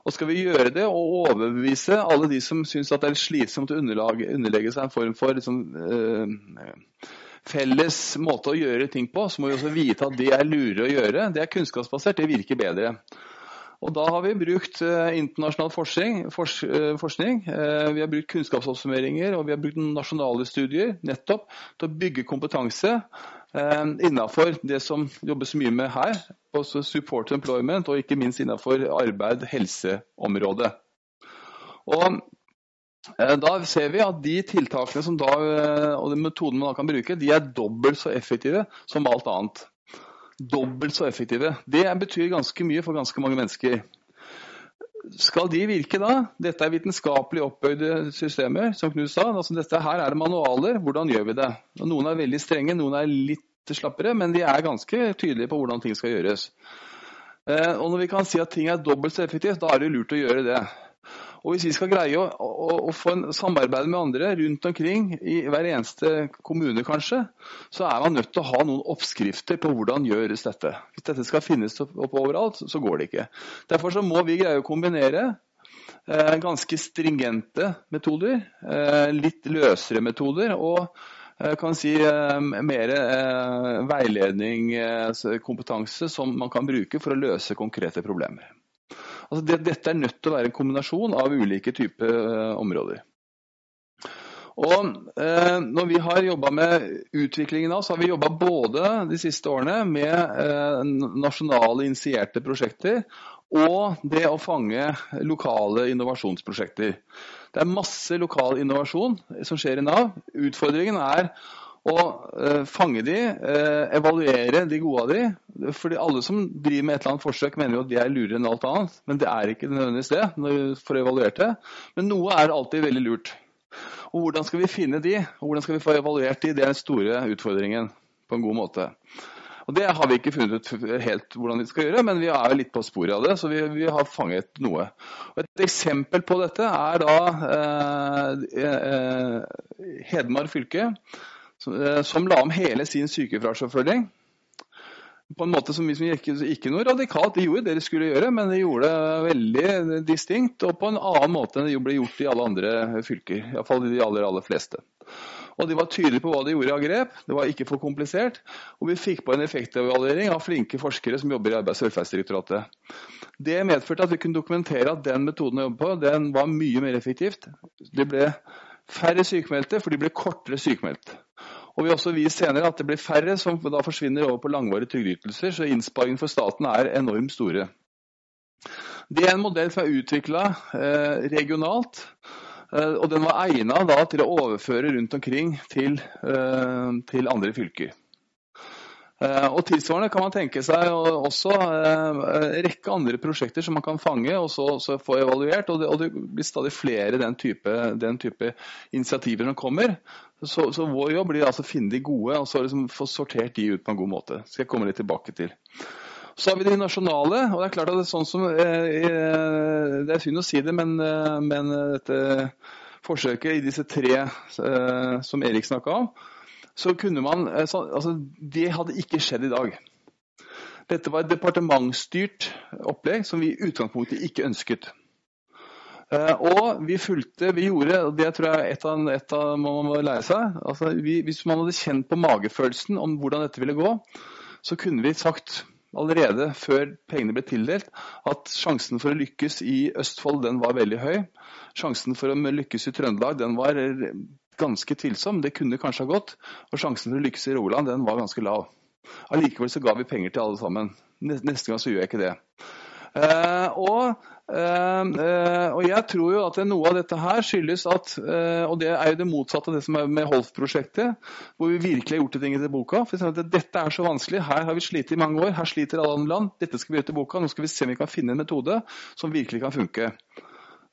Og Skal vi gjøre det og overbevise alle de som syns det er slitsomt å underlegge seg en form for liksom, eh, felles måte å gjøre ting på, så må vi også vite at det er lurere å gjøre. Det er kunnskapsbasert, det virker bedre. Og Da har vi brukt eh, internasjonal forskning, fors, eh, forskning. Eh, vi har brukt kunnskapsoppsummeringer og vi har brukt nasjonale studier nettopp til å bygge kompetanse innenfor det som jobbes mye med her, også support employment, og ikke minst innenfor arbeid-helseområdet. Og Da ser vi at de tiltakene da, og de metodene man kan bruke, de er dobbelt så effektive som alt annet dobbelt så effektive. Det betyr ganske mye for ganske mange mennesker. Skal de virke da? Dette er vitenskapelig oppbøyde systemer, som Knut sa. Altså, dette her er manualer. Hvordan gjør vi det? Og noen er veldig strenge, noen er litt slappere, men de er ganske tydelige på hvordan ting skal gjøres. Eh, og når vi kan si at ting er dobbelt så effektivt, da er det lurt å gjøre det. Og Hvis vi skal greie å, å, å få en samarbeid med andre rundt omkring i hver eneste kommune, kanskje, så er man nødt til å ha noen oppskrifter på hvordan gjøres dette. Hvis dette skal finnes opp, overalt, så går det ikke. Derfor må vi greie å kombinere eh, ganske stringente metoder, eh, litt løsere metoder og eh, kan si eh, mer eh, veiledning, kompetanse, som man kan bruke for å løse konkrete problemer. Altså det, dette er nødt til å være en kombinasjon av ulike typer uh, områder. Og eh, Når vi har jobba med utviklingen av, så har vi jobba både de siste årene med eh, nasjonale initierte prosjekter og det å fange lokale innovasjonsprosjekter. Det er masse lokal innovasjon som skjer i Nav. Utfordringen er og eh, fange de, eh, evaluere de gode av de. Fordi alle som driver med et eller annet forsøk, mener jo at de er lurere enn alt annet. Men det er ikke nødvendigvis det når vi får evaluert det. Men noe er alltid veldig lurt. Og hvordan skal vi finne de, og hvordan skal vi få evaluert de, det er den store utfordringen på en god måte. Og Det har vi ikke funnet ut helt hvordan vi skal gjøre, men vi er litt på sporet av det. Så vi, vi har fanget noe. Og et eksempel på dette er da eh, eh, Hedmark fylke som la om hele sin sykefraværsoppfølging. På en måte som ikke, ikke noe radikalt. De gjorde det de skulle gjøre, men de gjorde det veldig distinkt og på en annen måte enn det ble gjort i alle andre fylker. Iallfall de aller, aller fleste. Og De var tydelige på hva de gjorde av grep. Det var ikke for komplisert. Og vi fikk på en effektevaluering av flinke forskere som jobber i Arbeids- og velferdsdirektoratet. Det medførte at vi kunne dokumentere at den metoden å jobbe på, den var mye mer effektivt. Det ble færre sykemeldte, for de ble kortere sykemeldt. Og Vi har også vist senere at det blir færre som da forsvinner over på langvarige trygdeytelser, så innsparingen for staten er enormt store. Det er en modell som er utvikla eh, regionalt. Og den var egnet til å overføre rundt omkring til, til andre fylker. Eh, og Tilsvarende kan man tenke seg også en eh, rekke andre prosjekter som man kan fange og så, så få evaluert. Og det, og det, blir stadig flere den type, den type initiativer som kommer. Så, så, vår jobb blir altså å finne de gode og så liksom få sortert de ut på en god måte. Det skal jeg komme litt tilbake til. Så har vi de nasjonale. og Det er klart at det er sånn som, eh, det er synd å si det, men, men dette forsøket i disse tre som Erik snakka om, så kunne man eh, så, altså, Det hadde ikke skjedd i dag. Dette var et departementsstyrt opplegg som vi i utgangspunktet ikke ønsket. Uh, og vi fulgte, vi gjorde, og det tror jeg et av, et av man må lære seg altså vi, Hvis man hadde kjent på magefølelsen om hvordan dette ville gå, så kunne vi sagt allerede før pengene ble tildelt, at sjansen for å lykkes i Østfold den var veldig høy. Sjansen for å lykkes i Trøndelag den var ganske tvilsom. Det kunne kanskje ha gått. Og sjansen for å lykkes i Rogaland den var ganske lav. Allikevel så ga vi penger til alle sammen. Neste gang så gjør jeg ikke det. Uh, og, uh, og, jeg tror jo at noe av dette her skyldes at uh, Og det er jo det motsatte av det som er med Holf-prosjektet, hvor vi virkelig har gjort ting i boka. For at dette er så vanskelig. Her har vi slitt i mange år. Her sliter alle andre land. Dette skal vi gjøre til boka. Nå skal vi se om vi kan finne en metode som virkelig kan funke.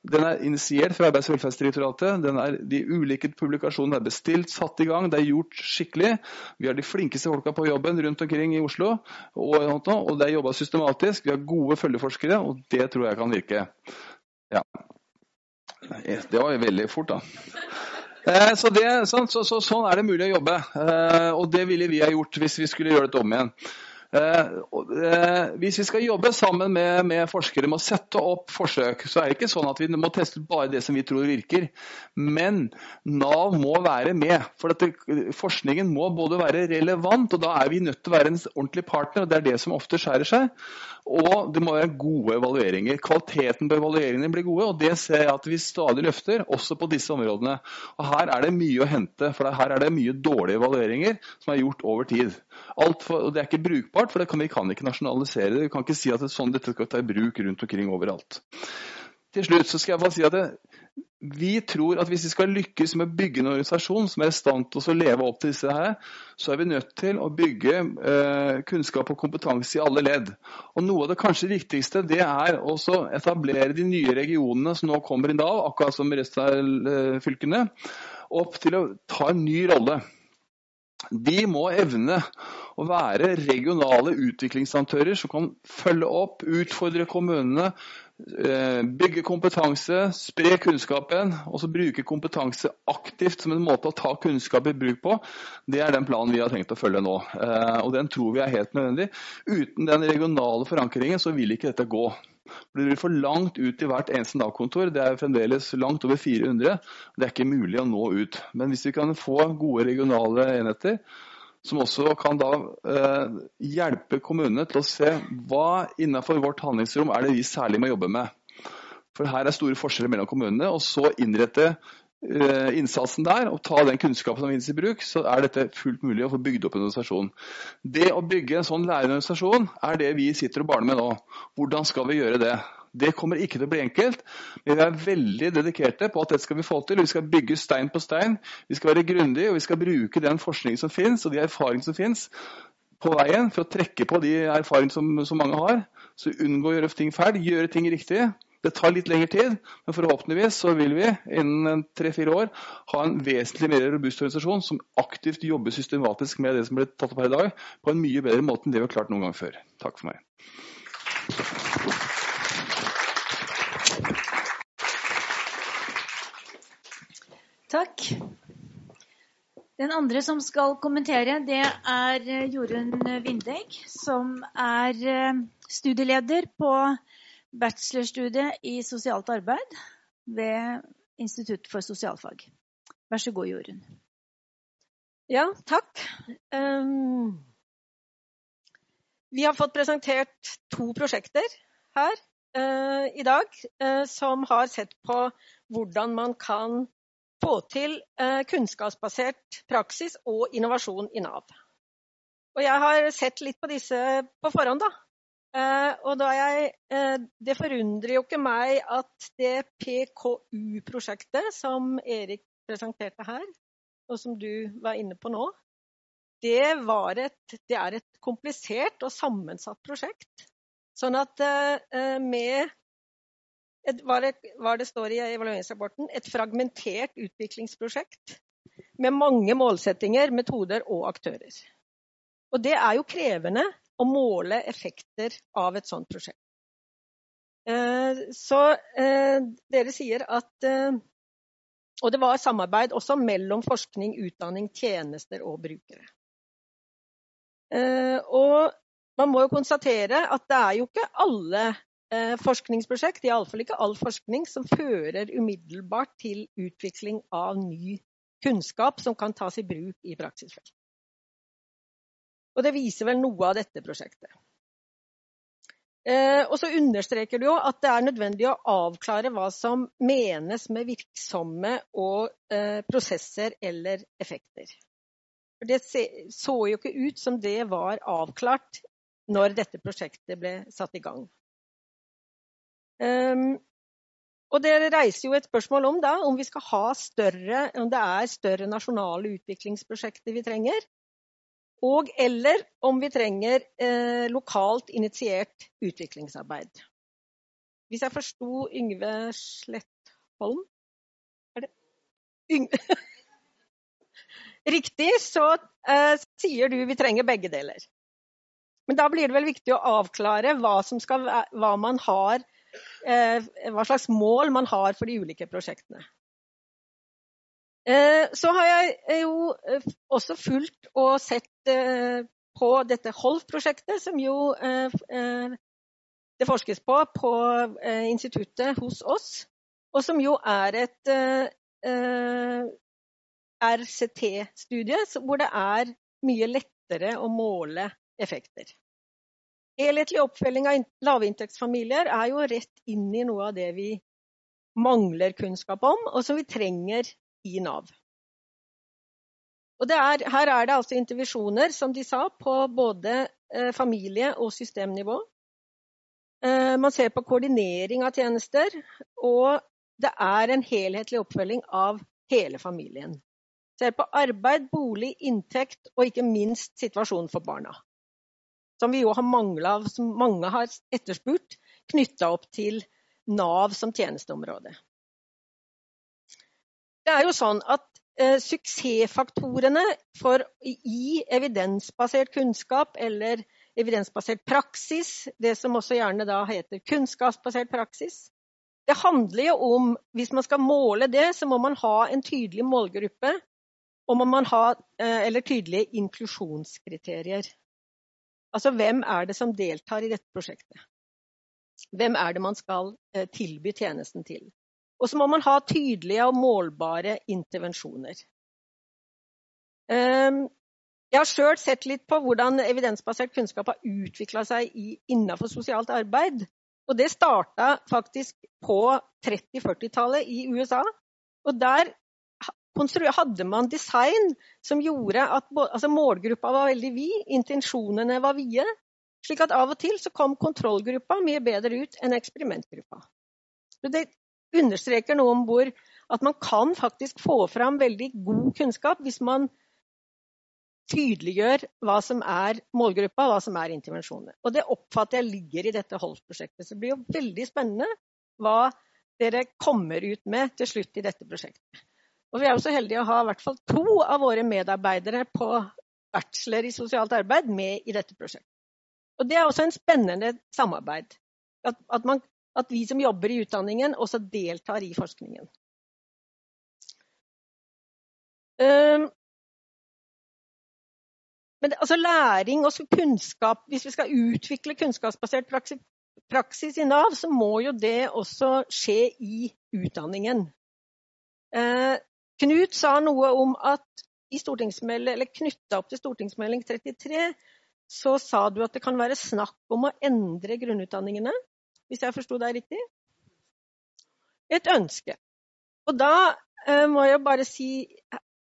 Den er initiert fra Arbeids- og velferdsdirektoratet. Er, de ulike publikasjonene er bestilt, satt i gang, det er gjort skikkelig. Vi har de flinkeste folka på jobben rundt omkring i Oslo, og, og det er jobba systematisk. Vi har gode følgeforskere, og det tror jeg kan virke. Ja. Det var veldig fort, da. Eh, så, det, så, så, sånn er det mulig å jobbe, eh, og det ville vi ha gjort hvis vi skulle gjøre dette om igjen. Eh, eh, hvis vi skal jobbe sammen med, med, forskere med å sette opp forsøk, så er det ikke sånn at vi må teste bare det som vi tror virker. Men Nav må være med. For dette, forskningen må både være relevant, og da er vi nødt til å være en ordentlig partner. og Det er det som ofte skjærer seg. Og det må være gode evalueringer. Kvaliteten på evalueringene blir gode, og det ser jeg at vi stadig løfter, også på disse områdene. Og Her er det mye å hente, for her er det mye dårlige evalueringer som er gjort over tid. For, og Det er ikke brukbart, for kan, vi kan ikke nasjonalisere det. Vi kan ikke si at det sånn, dette skal ta i bruk rundt omkring overalt. Til slutt så skal jeg bare si at det, vi tror at hvis vi skal lykkes med å bygge en organisasjon som er i stand til å leve opp til disse her, så er vi nødt til å bygge eh, kunnskap og kompetanse i alle ledd. Og Noe av det kanskje viktigste det er å etablere de nye regionene som nå kommer i da, akkurat som resten av eh, fylkene, opp til å ta en ny rolle. De må evne å være regionale utviklingsaktører som kan følge opp, utfordre kommunene, eh, bygge kompetanse, spre kunnskapen og så bruke kompetanse aktivt som en måte å ta kunnskap i bruk på. Det er den planen vi har tenkt å følge nå. Eh, og Den tror vi er helt nødvendig. Uten den regionale forankringen så vil ikke dette gå. Det vi for langt ut i hvert eneste Nav-kontor. Det er fremdeles langt over 400. Det er ikke mulig å nå ut. Men hvis vi kan få gode regionale enheter, som også kan da eh, hjelpe kommunene til å se hva innenfor vårt handlingsrom er det vi særlig må jobbe med. For her er store forskjeller mellom kommunene. Og så innrette innsatsen der og ta den kunnskapen som finnes i bruk, så er dette fullt mulig å få bygd opp en organisasjon. Det å bygge en sånn lærende organisasjon er det vi sitter og barner med nå. Hvordan skal vi gjøre det? Det kommer ikke til å bli enkelt, men vi er veldig dedikerte på at dette skal vi få til. Vi skal bygge stein på stein. Vi skal være grundige, og vi skal bruke den forskningen som finnes, og de erfaringene som finnes, på veien for å trekke på de erfaringene som, som mange har. Så unngå å gjøre ting feil, gjøre ting riktig. Det tar litt lengre tid, men forhåpentligvis så vil vi innen tre-fire år ha en vesentlig mer robust organisasjon som aktivt jobber systematisk med det som ble tatt opp her i dag, på en mye bedre måte enn det vi har klart noen gang før. Takk for meg.
Takk. Den andre som skal kommentere, det er Jorunn Vindegg, som er eh, studieleder på bachelorstudie i sosialt arbeid ved Institutt for sosialfag. Vær så god, Jorunn.
Ja, takk. Um, vi har fått presentert to prosjekter her uh, i dag uh, som har sett på hvordan man kan få til uh, kunnskapsbasert praksis og innovasjon i Nav. Og jeg har sett litt på disse på forhånd, da. Eh, og da jeg, eh, det forundrer jo ikke meg at det PKU-prosjektet som Erik presenterte her, og som du var inne på nå, det, et, det er et komplisert og sammensatt prosjekt. Sånn at eh, med et, hva, det, hva det står i evalueringsrapporten, et fragmentert utviklingsprosjekt med mange målsettinger, metoder og aktører. Og det er jo krevende å måle effekter av et sånt prosjekt. Eh, så eh, dere sier at eh, Og det var samarbeid også mellom forskning, utdanning, tjenester og brukere. Og man må jo konstatere at det er jo ikke alle forskningsprosjekt, iallfall ikke all forskning, som fører umiddelbart til utvikling av ny kunnskap som kan tas i bruk i praksisfelt. Og det viser vel noe av dette prosjektet. Eh, og så understreker du jo at det er nødvendig å avklare hva som menes med virksomme og eh, prosesser eller effekter. For det så jo ikke ut som det var avklart når dette prosjektet ble satt i gang. Um, og det reiser jo et spørsmål om da, om større, om det er større nasjonale utviklingsprosjekter vi trenger, og eller om vi trenger eh, lokalt initiert utviklingsarbeid. Hvis jeg forsto Yngve Slettholm Er det Yngve Riktig, så eh, sier du vi trenger begge deler. Men da blir det vel viktig å avklare hva, skal, hva, har, eh, hva slags mål man har for de ulike prosjektene. Eh, så har jeg eh, jo også fulgt og sett på dette HOLF-prosjektet, som jo det forskes på på instituttet hos oss, og som jo er et RCT-studie hvor det er mye lettere å måle effekter. Helhetlig oppfølging av lavinntektsfamilier er jo rett inn i noe av det vi mangler kunnskap om, og som vi trenger i Nav. Er, her er det altså intervisjoner, som de sa, på både eh, familie- og systemnivå. Eh, man ser på koordinering av tjenester, og det er en helhetlig oppfølging av hele familien. Ser på arbeid, bolig, inntekt og ikke minst situasjonen for barna. Som vi jo har mangla, som mange har etterspurt, knytta opp til Nav som tjenesteområde. Det er jo sånn at Suksessfaktorene for i evidensbasert kunnskap eller evidensbasert praksis, det som også gjerne da heter kunnskapsbasert praksis, det handler jo om Hvis man skal måle det, så må man ha en tydelig målgruppe. Og må man ha eh, eller tydelige inklusjonskriterier. Altså hvem er det som deltar i dette prosjektet? Hvem er det man skal eh, tilby tjenesten til? Og så må man ha tydelige og målbare intervensjoner. Ehm, jeg har sjøl sett litt på hvordan evidensbasert kunnskap har utvikla seg innenfor sosialt arbeid. Og det starta faktisk på 30-40-tallet i USA. Og der hadde man design som gjorde at altså målgruppa var veldig vid, intensjonene var vide. Slik at av og til så kom kontrollgruppa mye bedre ut enn eksperimentgruppa. Det understreker noe om hvor at man kan faktisk få fram veldig god kunnskap hvis man tydeliggjør hva som er målgruppa, hva som er intervensjonene. Og det oppfatter jeg ligger i dette Holst-prosjektet. Så det blir jo veldig spennende hva dere kommer ut med til slutt i dette prosjektet. Og vi er jo så heldige å ha i hvert fall to av våre medarbeidere på bachelor i sosialt arbeid med i dette prosjektet. Og det er også en spennende samarbeid. At, at man at vi som jobber i utdanningen, også deltar i forskningen. Men altså læring og kunnskap, Hvis vi skal utvikle kunnskapsbasert praksis i Nav, så må jo det også skje i utdanningen. Eh, Knut sa noe om at i eller knytta opp til stortingsmelding 33, så sa du at det kan være snakk om å endre grunnutdanningene hvis jeg forsto deg riktig? Et ønske. Og da eh, må jeg bare si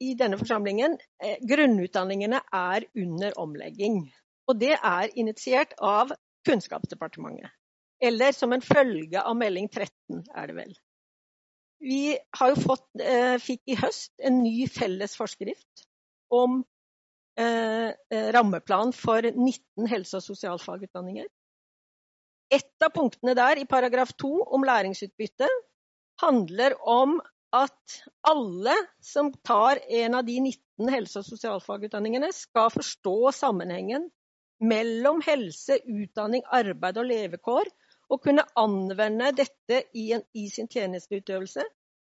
i denne forsamlingen eh, grunnutdanningene er under omlegging. Og det er initiert av Kunnskapsdepartementet. Eller som en følge av melding 13, er det vel. Vi fått, eh, fikk i høst en ny felles forskrift om eh, eh rammeplan for 19 helse- og sosialfagutdanninger. Et av punktene der, i paragraf 2 om læringsutbytte, handler om at alle som tar en av de 19 helse- og sosialfagutdanningene, skal forstå sammenhengen mellom helse, utdanning, arbeid og levekår, og kunne anvende dette i, en, i sin tjenesteutøvelse,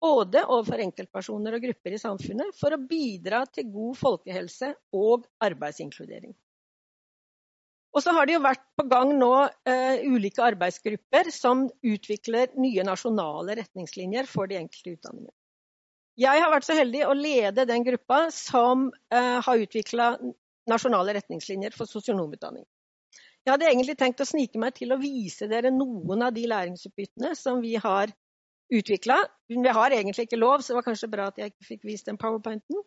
både overfor enkeltpersoner og grupper i samfunnet, for å bidra til god folkehelse og arbeidsinkludering. Og så har det jo vært på gang nå uh, ulike arbeidsgrupper som utvikler nye nasjonale retningslinjer for de enkelte utdanningene. Jeg har vært så heldig å lede den gruppa som uh, har utvikla nasjonale retningslinjer for sosionomutdanning. Jeg hadde egentlig tenkt å snike meg til å vise dere noen av de læringsutbyttene som vi har utvikla. Vi har egentlig ikke lov, så det var kanskje bra at jeg ikke fikk vist den powerpointen.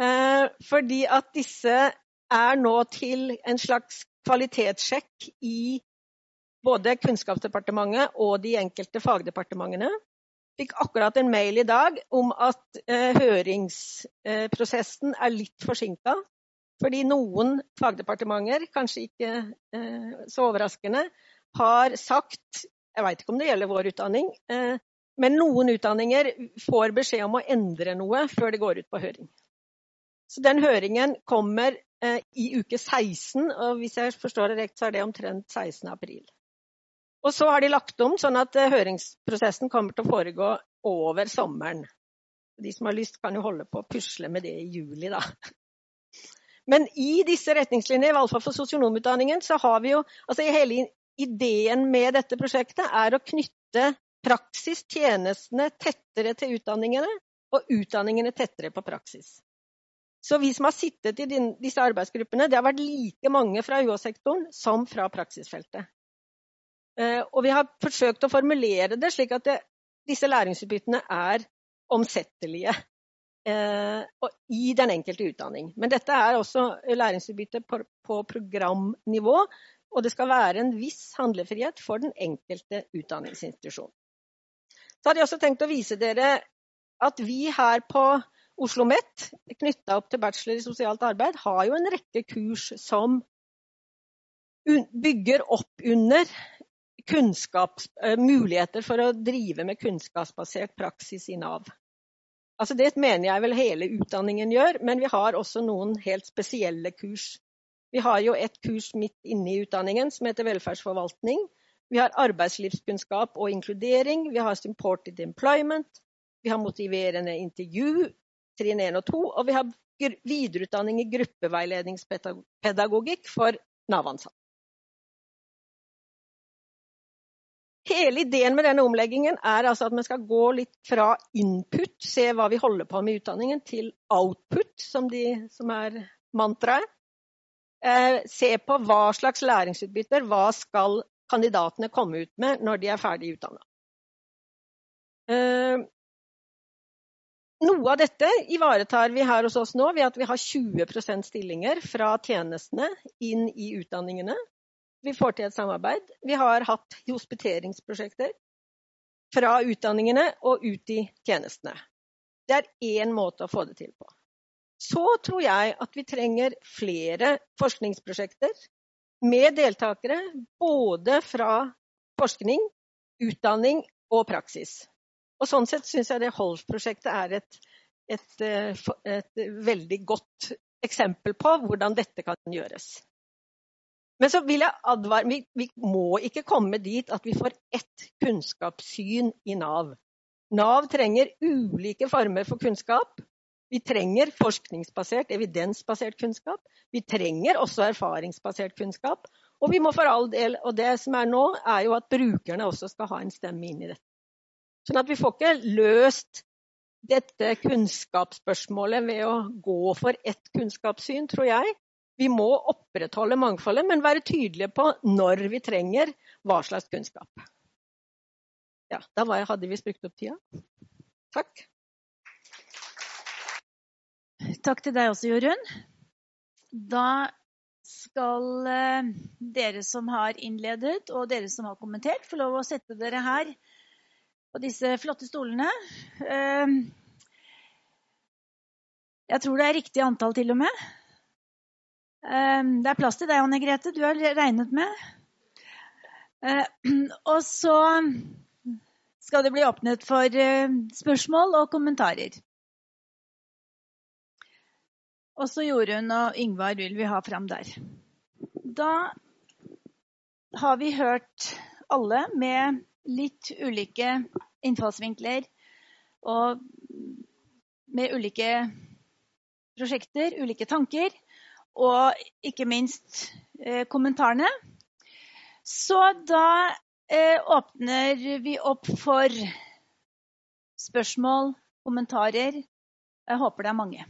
Uh, fordi at disse er nå til en slags kvalitetssjekk i både Kunnskapsdepartementet og de enkelte fagdepartementene. Fikk akkurat en mail i dag om at eh, høringsprosessen er litt forsinka. Fordi noen fagdepartementer, kanskje ikke eh, så overraskende, har sagt Jeg vet ikke om det gjelder vår utdanning, eh, men noen utdanninger får beskjed om å endre noe før det går ut på høring. Så den høringen kommer i uke 16, og hvis jeg forstår det rett, så er det omtrent 16. april. Og så har de lagt om sånn at eh, høringsprosessen kommer til å foregå over sommeren. De som har lyst, kan jo holde på å pusle med det i juli, da. Men i disse retningslinjene, i hvert fall for sosionomutdanningen, så har vi jo altså Hele ideen med dette prosjektet er å knytte praksis, tjenestene, tettere til utdanningene, og utdanningene tettere på praksis. Så vi som har sittet i disse arbeidsgruppene, det har vært like mange fra UH-sektoren som fra praksisfeltet. Eh, og vi har forsøkt å formulere det slik at det, disse læringsutbyttene er omsettelige eh, i den enkelte utdanning. Men dette er også læringsutbytte på, på programnivå, og det skal være en viss handlefrihet for den enkelte utdanningsinstitusjon. Så hadde jeg også tenkt å vise dere at vi her på Oslo OsloMet, knytta opp til bachelor i sosialt arbeid, har jo en rekke kurs som bygger opp under eh, muligheter for å drive med kunnskapsbasert praksis i Nav. Altså det mener jeg vel hele utdanningen gjør, men vi har også noen helt spesielle kurs. Vi har jo et kurs midt inne i utdanningen som heter velferdsforvaltning. Vi har arbeidslivskunnskap og inkludering. Vi har supported employment. Vi har motiverende intervju, trinn 1 og 2. Og vi har videreutdanning i gruppeveiledningspedagogikk for Nav-ansatte. Hele ideen med denne omleggingen er altså at vi skal gå litt fra input, se hva vi holder på med i utdanningen, til output, som, de, som er mantraet. Eh, se på hva slags læringsutbytter, hva skal kandidatene komme ut med når de er ferdig utdanna. Eh, noe av dette ivaretar vi her hos oss nå ved at vi har 20% stillinger fra tjenestene inn i utdanningene. Vi får til et samarbeid. Vi har hatt hospiteringsprosjekter fra utdanningene og ut i tjenestene. Det er én måte å få det til på. Så tror jeg at vi trenger flere forskningsprosjekter med deltakere både fra forskning, utdanning og praksis. Og Sånn sett syns jeg det Holf-prosjektet er et, et, eh, et, veldig godt eksempel på hvordan dette kan gjøres. Men så vil jeg advare, vi, vi må ikke komme dit at vi får ett kunnskapssyn i Nav. Nav trenger ulike former for kunnskap. Vi trenger forskningsbasert, evidensbasert kunnskap. Vi trenger også erfaringsbasert kunnskap. Og vi må for all del, og det som er nå, er jo at brukerne også skal ha en stemme inn i dette. Sånn at vi får ikke løst dette kunnskapsspørsmålet ved å gå for ett kunnskapssyn, tror jeg. Vi må opprettholde mangfoldet, men være tydelige på når vi trenger hva slags kunnskap. Ja, da jeg, hadde vi brukt opp tida. Takk.
Takk til deg også, Jorunn. Da skal eh, dere som har innledet og dere som har kommentert, få lov å sette dere her på disse flotte stolene. Eh, jeg tror det er riktig antall til og med. Eh, det er plass til deg, Anne Grete. Du har regnet med. Og så skal det bli åpnet for spørsmål og kommentarer. Også Jorunn og Yngvar vil vi ha fram der. Da har vi hørt alle med litt ulike innfallsvinkler og med ulike prosjekter, ulike tanker, og ikke minst eh, kommentarene. Så da eh, åpner vi opp for spørsmål, kommentarer. Jeg håper det er mange.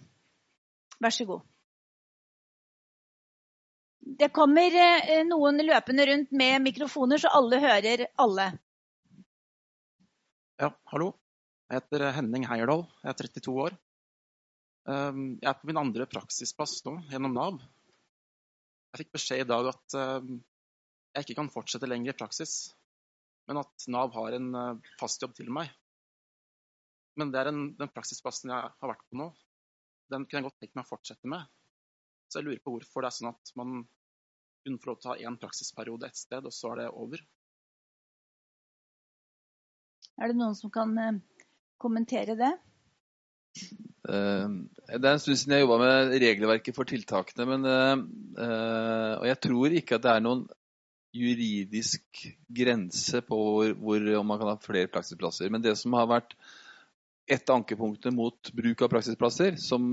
Vær så god. Det kommer eh, noen løpende rundt med mikrofoner, så alle hører alle.
Ja, hallo. Jeg heter Henning Heierdal. Jeg er 32 år. Ehm, jeg er på min andre praksisplass nå, gjennom Nav. Jeg fikk beskjed i dag at ehm, jeg ikke kan fortsette lenger i praksis, men at Nav har en eh, fast jobb til meg. Men det er en, den praksisplassen jeg har vært på nå, den kunne jeg godt tenkt meg å fortsette med. Så jeg lurer på hvorfor det er sånn at man kun får lov til å ha én praksisperiode ett sted, og så er det over.
Er det noen som kan eh, kommentere det?
Uh, det er en stund siden jeg jobba med regelverket for tiltakene. Men, uh, og jeg tror ikke at det er noen juridisk grense på hvor, hvor, om man kan ha flere praksisplasser. Men det som har vært et av ankepunktene mot bruk av praksisplasser, som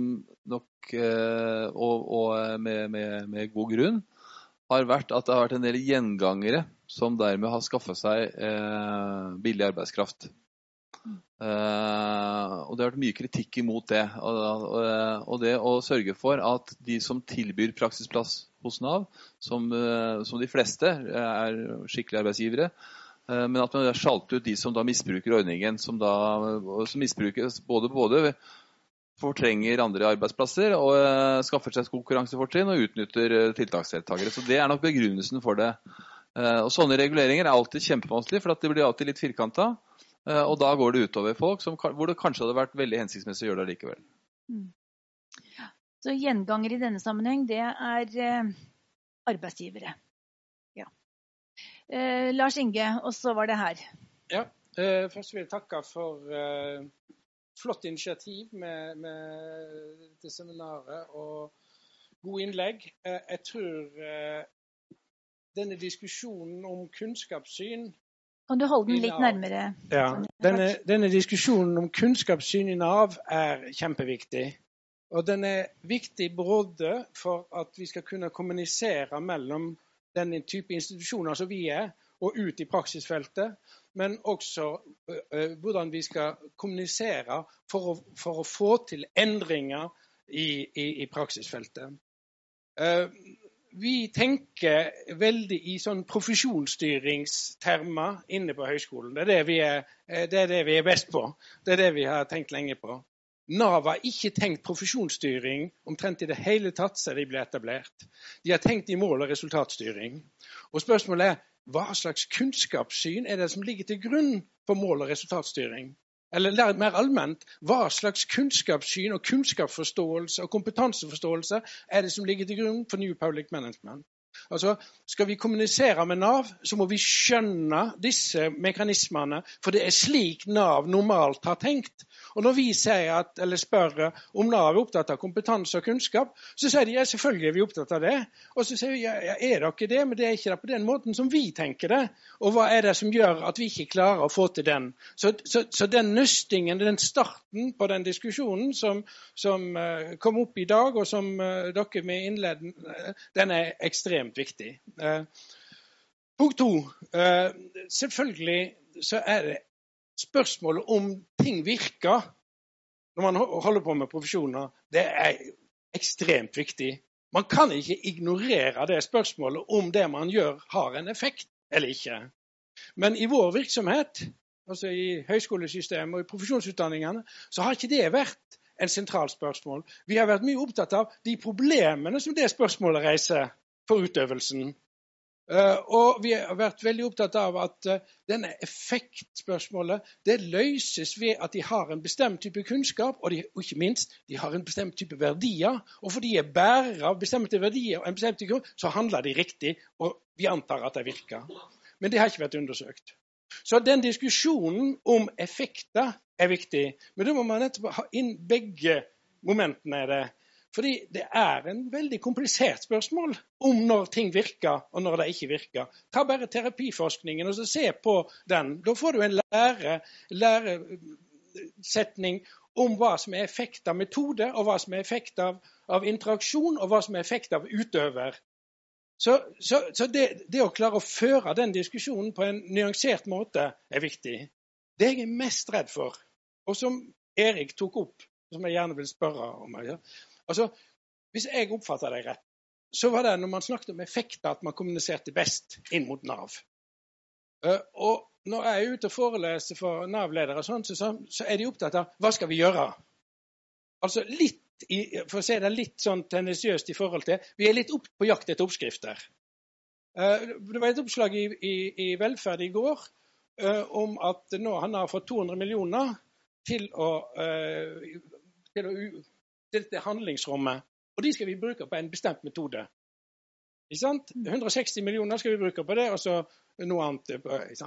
nok, eh, og, og med, med, med, god grunn, har vært at det har vært en del gjengangere som dermed har skaffa seg eh, billig arbeidskraft. Eh, og Det har vært mye kritikk imot det. Og, og, og, det å sørge for at de som tilbyr praksisplass hos Nav, som, eh, som de fleste er skikkelige arbeidsgivere, Eh, men at man har skjalt ut de som da misbruker ordningen, som da som misbruker både, både fortrenger andre arbeidsplasser og uh, skaffer seg konkurransefortrinn og utnytter uh, tiltaksdeltakere. Så Det er nok begrunnelsen for det. Uh, og Sånne reguleringer er alltid kjempevanskelig, for de blir alltid litt firkanta. og da går det utover folk som, hvor det kanskje hadde vært veldig hensiktsmessig å gjøre det likevel. Mm.
Så gjenganger i denne sammenheng, det er arbeidsgivere. Eh, Lars Inge, og så var det her.
Ja, eh, Først vil jeg takke for eh, flott initiativ med, med dette seminaret og gode innlegg. Eh, jeg tror eh, denne diskusjonen om kunnskapssyn
Kan du holde den litt nærmere?
Ja, denne, denne diskusjonen om kunnskapssyn i Nav er kjempeviktig. Og den er viktig både for at vi skal kunne kommunisere mellom denne type institusjoner som vi er, og ut i praksisfeltet. Men også uh, hvordan vi skal kommunisere for å, for å få til endringer i, i, i praksisfeltet. Uh, vi tenker veldig i sånn profesjonsstyringstermer inne på høyskolen. Det er det, er, det er det vi er best på. Det er det vi har tenkt lenge på. Nav har ikke tenkt profesjonsstyring omtrent i det hele tatt siden de ble etablert. De har tenkt i mål- og resultatstyring. Og Spørsmålet er hva slags kunnskapssyn er det som ligger til grunn for mål- og resultatstyring? Eller mer allment, hva slags kunnskapssyn og kunnskapsforståelse og kompetanseforståelse er det som ligger til grunn for New Public Management? Altså, Skal vi kommunisere med Nav, så må vi skjønne disse mekanismene. For det er slik Nav normalt har tenkt. Og Når vi at, spør om Nav er opptatt av kompetanse og kunnskap, så sier de ja, selvfølgelig er vi opptatt av det. Og så sier vi ja, er dere det, men det er ikke det på den måten som vi tenker det. Og hva er det som gjør at vi ikke klarer å få til den? Så, så, så den nøstingen, den starten på den diskusjonen som, som uh, kom opp i dag, og som uh, dere med innleden, uh, den er ekstremt viktig. punkt to. selvfølgelig så er det spørsmålet om ting virker når man holder på med profesjoner, det er ekstremt viktig. Man kan ikke ignorere det spørsmålet om det man gjør, har en effekt eller ikke. Men i vår virksomhet, altså i høyskolesystemet og i profesjonsutdanningene, så har ikke det vært en sentral spørsmål. Vi har vært mye opptatt av de problemene som det spørsmålet reiser. For utøvelsen. Uh, og vi har vært veldig opptatt av at uh, denne effektspørsmålet det løses ved at de har en bestemt type kunnskap, og, de, og, ikke minst de har en bestemt type verdier. Og fordi de er bærere av bestemte verdier, og en bestemt type, så handler de riktig, og vi antar at de virker. Men det har ikke vært undersøkt. Så den diskusjonen om effekter er viktig. Men da må man nettopp ha inn begge momentene i det. Fordi det er en veldig komplisert spørsmål om når ting virker og når de ikke virker. Ta bare terapiforskningen og se på den. Da får du en lære, læresetning om hva som er effekt av metode, og hva som er effekt av, av interaksjon, og hva som er effekt av utøver. Så, så, så det, det, å klare å føre den diskusjonen på en nyansert måte er viktig. Det jeg er mest redd for, og som Erik tok opp, som jeg gjerne vil spørre om, Altså, Hvis jeg oppfatter deg rett, så var det når man snakket om effekter at man kommuniserte best inn mot Nav. Uh, og når jeg er ute og foreleser for Nav-ledere, sånn, så, er de opptatt av hva skal vi gjøre. Altså litt For å si det litt sånn tendensiøst i forhold til Vi er litt opp, på jakt etter oppskrifter. Uh, det var et oppslag i, i, i Velferd i går uh, om at nå han har fått 200 millioner til å, til å dette handlingsrommet. Og de skal vi bruke på en bestemt metode. 160 millioner skal vi bruke på det, og så noe annet.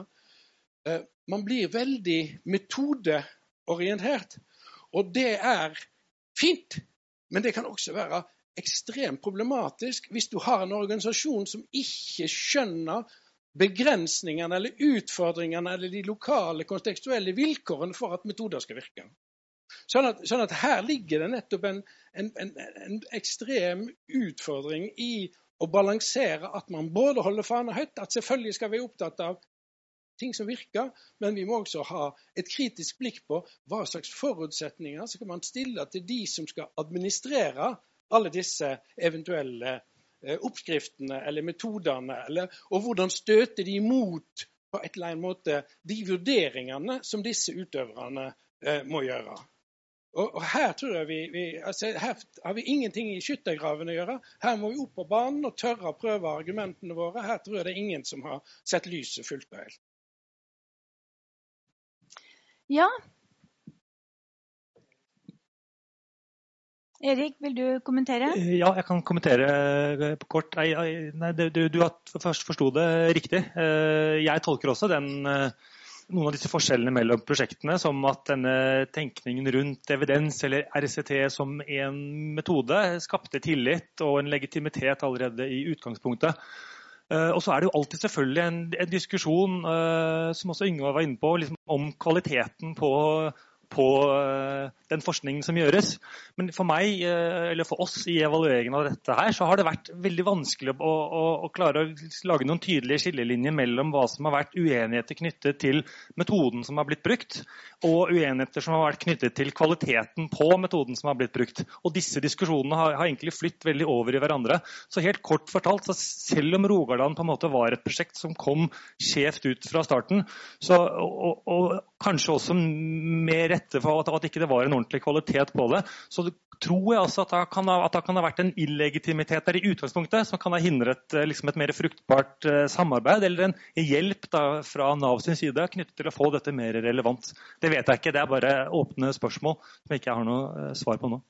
Eh, man blir veldig metodeorientert. Og det er fint, men det kan også være ekstremt problematisk hvis du har en organisasjon som ikke skjønner begrensningene eller utfordringene eller de lokale kontekstuelle vilkårene for at metoder skal virke. Sånn at, sånn at, her ligger det nettopp en, en, en, en, ekstrem utfordring i å balansere at man både holder fana høyt, at selvfølgelig skal vi være opptatt av ting som virker, men vi må også ha et kritisk blikk på hva slags forutsetninger så kan man stille til de som skal administrere alle disse eventuelle eh, oppskriftene eller metodene, eller, og hvordan støter de imot på et eller annet måte de vurderingene som disse utøverne eh, må gjøre. Og, og her tror jeg vi, vi altså, her har vi ingenting i skyttergraven å gjøre. Her må vi opp på banen og tørre å prøve argumentene våre. Her tror jeg det er ingen som har sett lyset fullt og helt.
Ja. Erik, vil du kommentere?
Ja, jeg kan kommentere eh, kort. Nei, nei, du, du, du forsto det riktig. Eh, jeg tolker også den eh, noen av disse forskjellene mellom prosjektene, som at denne tenkningen rundt evidens eller RCT som en metode skapte tillit og en legitimitet allerede i utgangspunktet. Eh, og så er det jo alltid selvfølgelig en, en diskusjon, uh, som også Yngvar var inne på, liksom om kvaliteten på på eh, den forskningen som gjøres. Men for meg, eh, eller for oss i evalueringen av dette her, så har det vært veldig vanskelig å, å, å klare å lage noen tydelige skillelinjer mellom hva som har vært uenigheter knyttet til metoden som har blitt brukt, og uenigheter som har vært knyttet til kvaliteten på metoden som har blitt brukt. Og disse diskusjonene har, har egentlig flytt veldig over i hverandre. Så helt kort fortalt, så selv om Rogaland på en måte var et prosjekt som kom skjevt ut fra starten, så, og, og kanskje også med rette for at, at ikke det var en ordentlig kvalitet på det. Så tror jeg altså at det kan ha, det kan ha vært en illegitimitet der i utgangspunktet som kan ha hindret eh, liksom et mer fruktbart uh, samarbeid, eller en hjelp da, fra Nav sin side knyttet til å få dette mer relevant. Det vet jeg ikke, det er bare åpne spørsmål som jeg ikke har noe uh, svar på nå.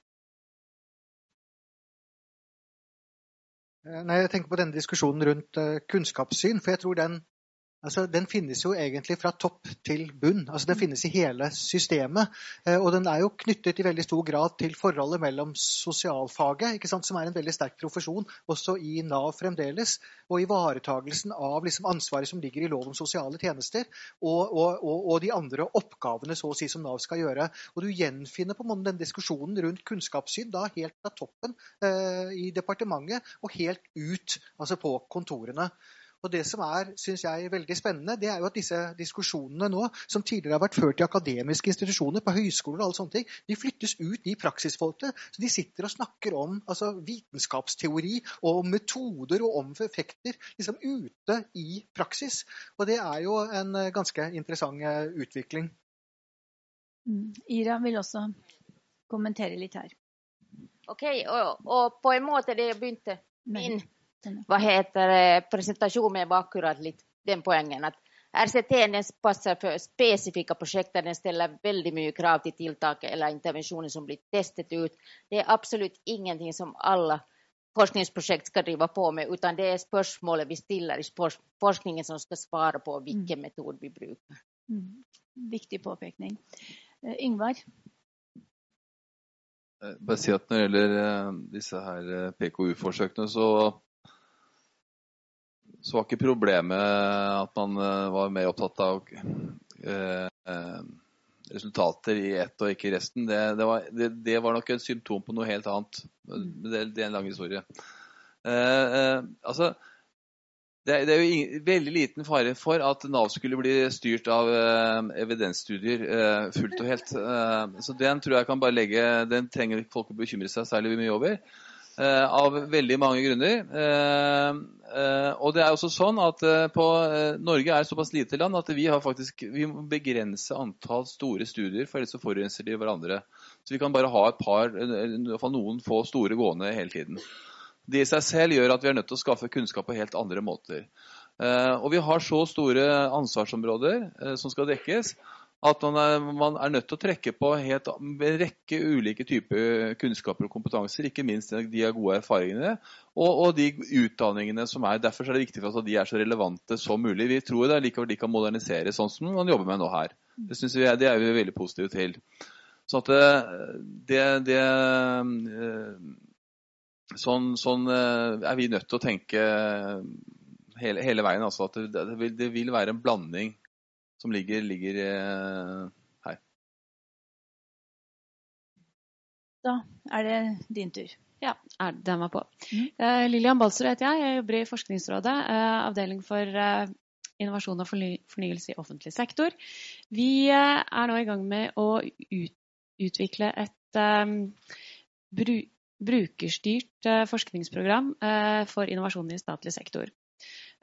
Nei, jeg tenker på denne diskusjonen rundt kunnskapssyn. for jeg tror den Altså, den finnes jo egentlig fra topp til bunn. Altså, den finnes i hele systemet. Eh, og den er jo knyttet i veldig stor grad til forholdet mellom sosialfaget, som er en veldig sterk profesjon også i Nav fremdeles, og ivaretagelsen av liksom, ansvaret som ligger i lov om sosiale tjenester, og, og, og, og, de andre oppgavene så å si som Nav skal gjøre. Og du gjenfinner på en måte den diskusjonen rundt kunnskapssyn da helt fra toppen eh, i departementet og helt ut altså på kontorene. Og Det som er synes jeg, veldig spennende, det er jo at disse diskusjonene nå, som tidligere har vært ført i akademiske institusjoner, på høyskoler og alle sånne ting, de flyttes ut i praksisfolket. Så de sitter og snakker om altså, vitenskapsteori og om metoder og om effekter liksom ute i praksis. Og det er jo en eh, ganske interessant eh, utvikling.
Mm. Ira vil også kommentere litt her.
OK, og, og på en måte det begynte min vad heter presentationen var akkurat lite den poängen att RCT den passar för specifika projekt där den ställer väldigt mycket krav till tilltag eller interventioner som blir testet ut. Det är absolut ingenting som alla forskningsprojekt ska driva på med, utan det är spörsmålet vi ställer i forskningen som ska svara på vilken mm. metod vi brukar.
Mm. Viktig påpekning. Uh, Ingvar?
Eh, bare si at Når det gjelder eh, disse her PKU-forsøkene, så, så, var ikke problemet at man var mer opptatt av eh, resultater i ett og ikke i resten. Det, det, var, det, det, var, nok et symptom på noe helt annet. Det, er en lang historie. Eh, eh, altså, det, er jo ingen, veldig liten fare for at Nav skulle bli styrt av eh, evidensstudier eh, fullt og helt. Eh, så den tror jeg kan bare legge Den trenger folk å bekymre seg særlig mye over. Eh, av veldig mange grunner. Eh, eh, og det er også sånn at på, Norge er et såpass lite land at vi, faktisk, vi må begrense antall store studier, for ellers forurenser de hverandre. Så vi kan bare ha et par, i noen få store gående hele tiden. Det i seg selv gjør at vi er nødt til å skaffe kunnskap på helt andre måter. Og vi har så store ansvarsområder som skal dekkes, at man er, man er, nødt til å trekke på helt, en rekke ulike typer kunnskaper og kompetanser, ikke minst de har gode erfaringene og, og, de utdanningene som er. Derfor er det viktig for oss at de er så relevante som mulig. Vi tror det er likevel de kan modernisere sånn som man jobber med nå her. Det, vi er, det er vi veldig positive til. Så at eh, det, det eh, sånn, sånn, eh, er vi nødt til å tenke hele, hele veien. Altså at det, vil, det vil være en blanding som ligger, ligger eh, her.
Da er det din tur.
Ja, den var på. Mm. Uh, Lillian Balsrud heter jeg. Jeg jobber i Forskningsrådet, uh, avdeling for innovasjon og forny fornyelse i offentlig sektor. Vi er nå i gang med å utvikle et bru brukerstyrt forskningsprogram for innovasjon i statlig sektor.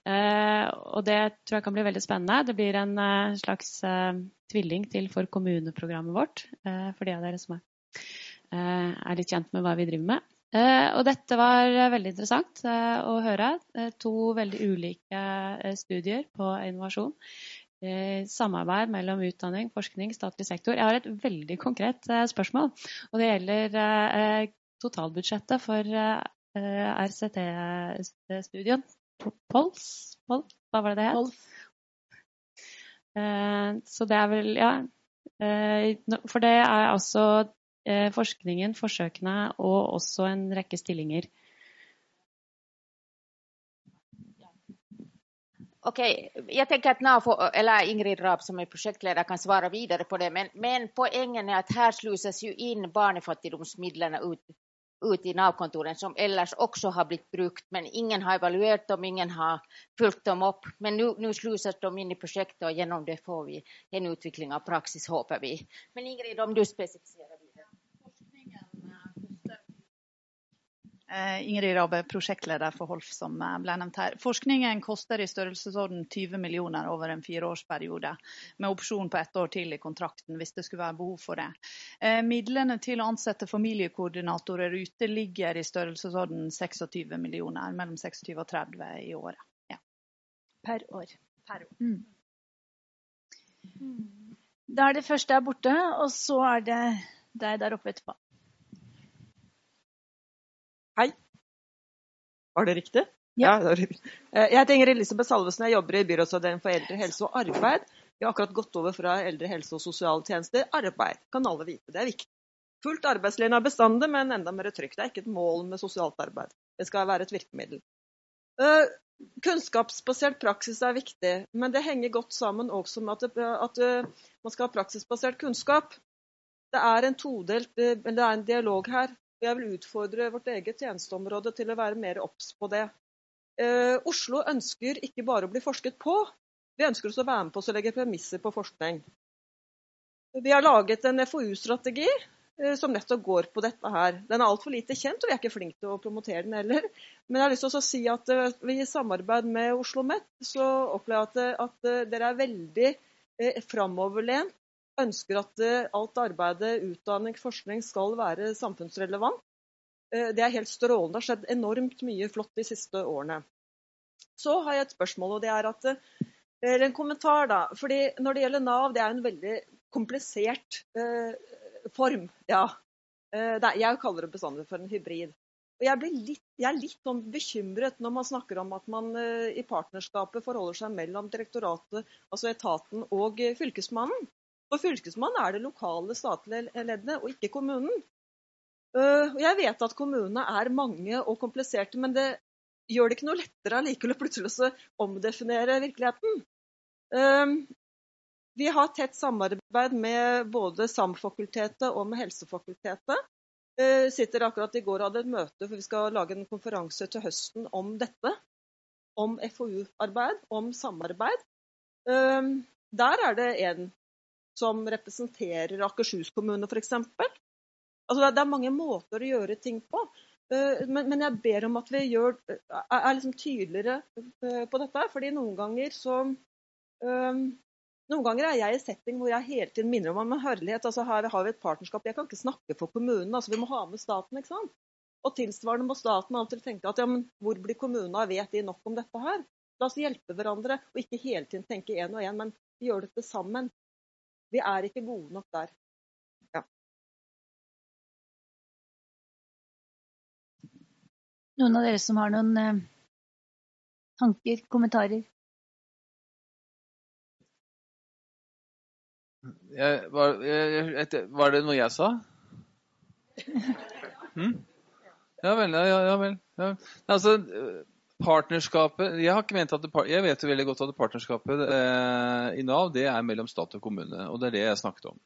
Uh, og det tror jeg kan bli veldig spennende. Det blir en uh, slags uh, tvilling til for kommuneprogrammet vårt, for de av dere som er, litt kjent med hva vi driver med. og dette var veldig interessant å høre. to veldig ulike studier på innovasjon. samarbeid mellom utdanning, forskning, statlig sektor. Jeg har et veldig konkret spørsmål. Og det gjelder totalbudsjettet for RCT-studien Pols? Pol? Hva var det det het? Eh, så det er vel Ja. Eh, for det er altså eh, forskningen, forsøkene og også en rekke stillinger.
Ok, jeg tenker at NAFO, eller Ingrid Raab som er prosjektleder kan svare videre på det, men, men poenget er at her sluses jo inn barnefattigdomsmidlene ut ut i Nav-kontoren som ellers också har blivit brukt, men ingen har evaluerat dem, ingen har följt dem upp. Men nu, nu de in i projektet och genom det får vi en utveckling av praxis, hoppas vi. Men Ingrid, om du specificerar vidare.
Eh, Ingrid Rabe, prosjektleder for HOLF, som eh, ble nevnt her. Forskningen koster i størrelsesorden 20 millioner over en fireårsperiode, med opsjon på ett år til i kontrakten hvis det skulle være behov for det. Eh, midlene til å ansette familiekoordinatorer ute ligger i størrelsesorden 26 millioner, mellom 26 og 30 i året. Ja.
Per år.
Per år. Mm.
Da er det første er borte, og så er det deg der oppe etterpå.
Hei. Var det riktig?
Ja.
ja det eh, Jeg heter Ingrid Elisabeth Salvesen, jeg jobber i byrådsavdelingen for eldre helse og arbeid. Vi har akkurat gått over fra eldre helse og sosiale tjenester. Arbeid kan alle vite, det er viktig. Fullt arbeidslinje er bestandig, men enda mer trykk. Det er ikke et mål med sosialt arbeid. Det skal være et virkemiddel. Uh, kunnskapsbasert praksis er viktig, men det henger godt sammen også med at, at uh, man skal ha praksisbasert kunnskap. Det er en todelt, det er en dialog her. Og jeg vil utfordre vårt eget tjenesteområde til å være mer obs på det. Eh, Oslo ønsker ikke bare å bli forsket på, vi ønsker også å være med på å legge premisser på forskning. Vi har laget en FoU-strategi eh, som nettopp går på dette her. Den er altfor lite kjent, og vi er ikke flinke til å promotere den heller. Men jeg har lyst til å si at eh, vi i samarbeid med Oslo OsloMet opplever jeg at, at eh, dere er veldig eh, framoverlent ønsker at alt arbeidet, utdanning, forskning skal være samfunnsrelevant. Det er helt strålende. Det har skjedd enormt mye flott de siste årene. Så har jeg et spørsmål, og det er at eller en kommentar, da. fordi Når det gjelder Nav, det er en veldig komplisert eh, form. Ja. Eh, er, jeg kaller det bestandig for en hybrid. Og jeg, litt, jeg, er litt sånn bekymret når man snakker om at man i partnerskapet forholder seg mellom direktoratet, altså etaten, og fylkesmannen. For fylkesmannen er det lokale statlige leddet, og ikke kommunen. Uh, jeg vet at kommunene er mange og kompliserte, men det gjør det ikke noe lettere allikevel plutselig å omdefinere virkeligheten. Vi har tett samarbeid med både SAM-fakultetet og med Helsefakultetet. Vi sitter akkurat i går og hadde et møte, for vi skal lage en konferanse til høsten om dette. Om FoU-arbeid, om samarbeid. Der er det en som representerer Akershus kommune, f.eks. Altså, det er mange måter å gjøre ting på. Uh, men, jeg ber om at vi gjør, er liksom tydeligere på dette. fordi noen ganger så noen ganger er jeg i setting hvor jeg hele tiden minner om en herlighet. altså Her har vi et partnerskap. Jeg kan ikke snakke for kommunen. altså Vi må ha med staten. ikke sant? Og tilsvarende må staten alltid tenke at ja, men hvor blir kommunene av? Vet de nok om dette her? La oss hjelpe hverandre, og ikke hele tiden tenke én og én, men vi gjør dette sammen. Vi er ikke gode nok der. Ja.
Noen av dere som har noen eh, tanker, kommentarer?
Jeg, var, jeg, var, det noe jeg sa? Hm? Ja vel. Ja, ja vel. Ja. Altså, partnerskapet Jeg har ikke ment at det, jeg vet jo veldig godt at partnerskapet eh, i Nav det er mellom stat og kommune. Og det er det jeg snakket om.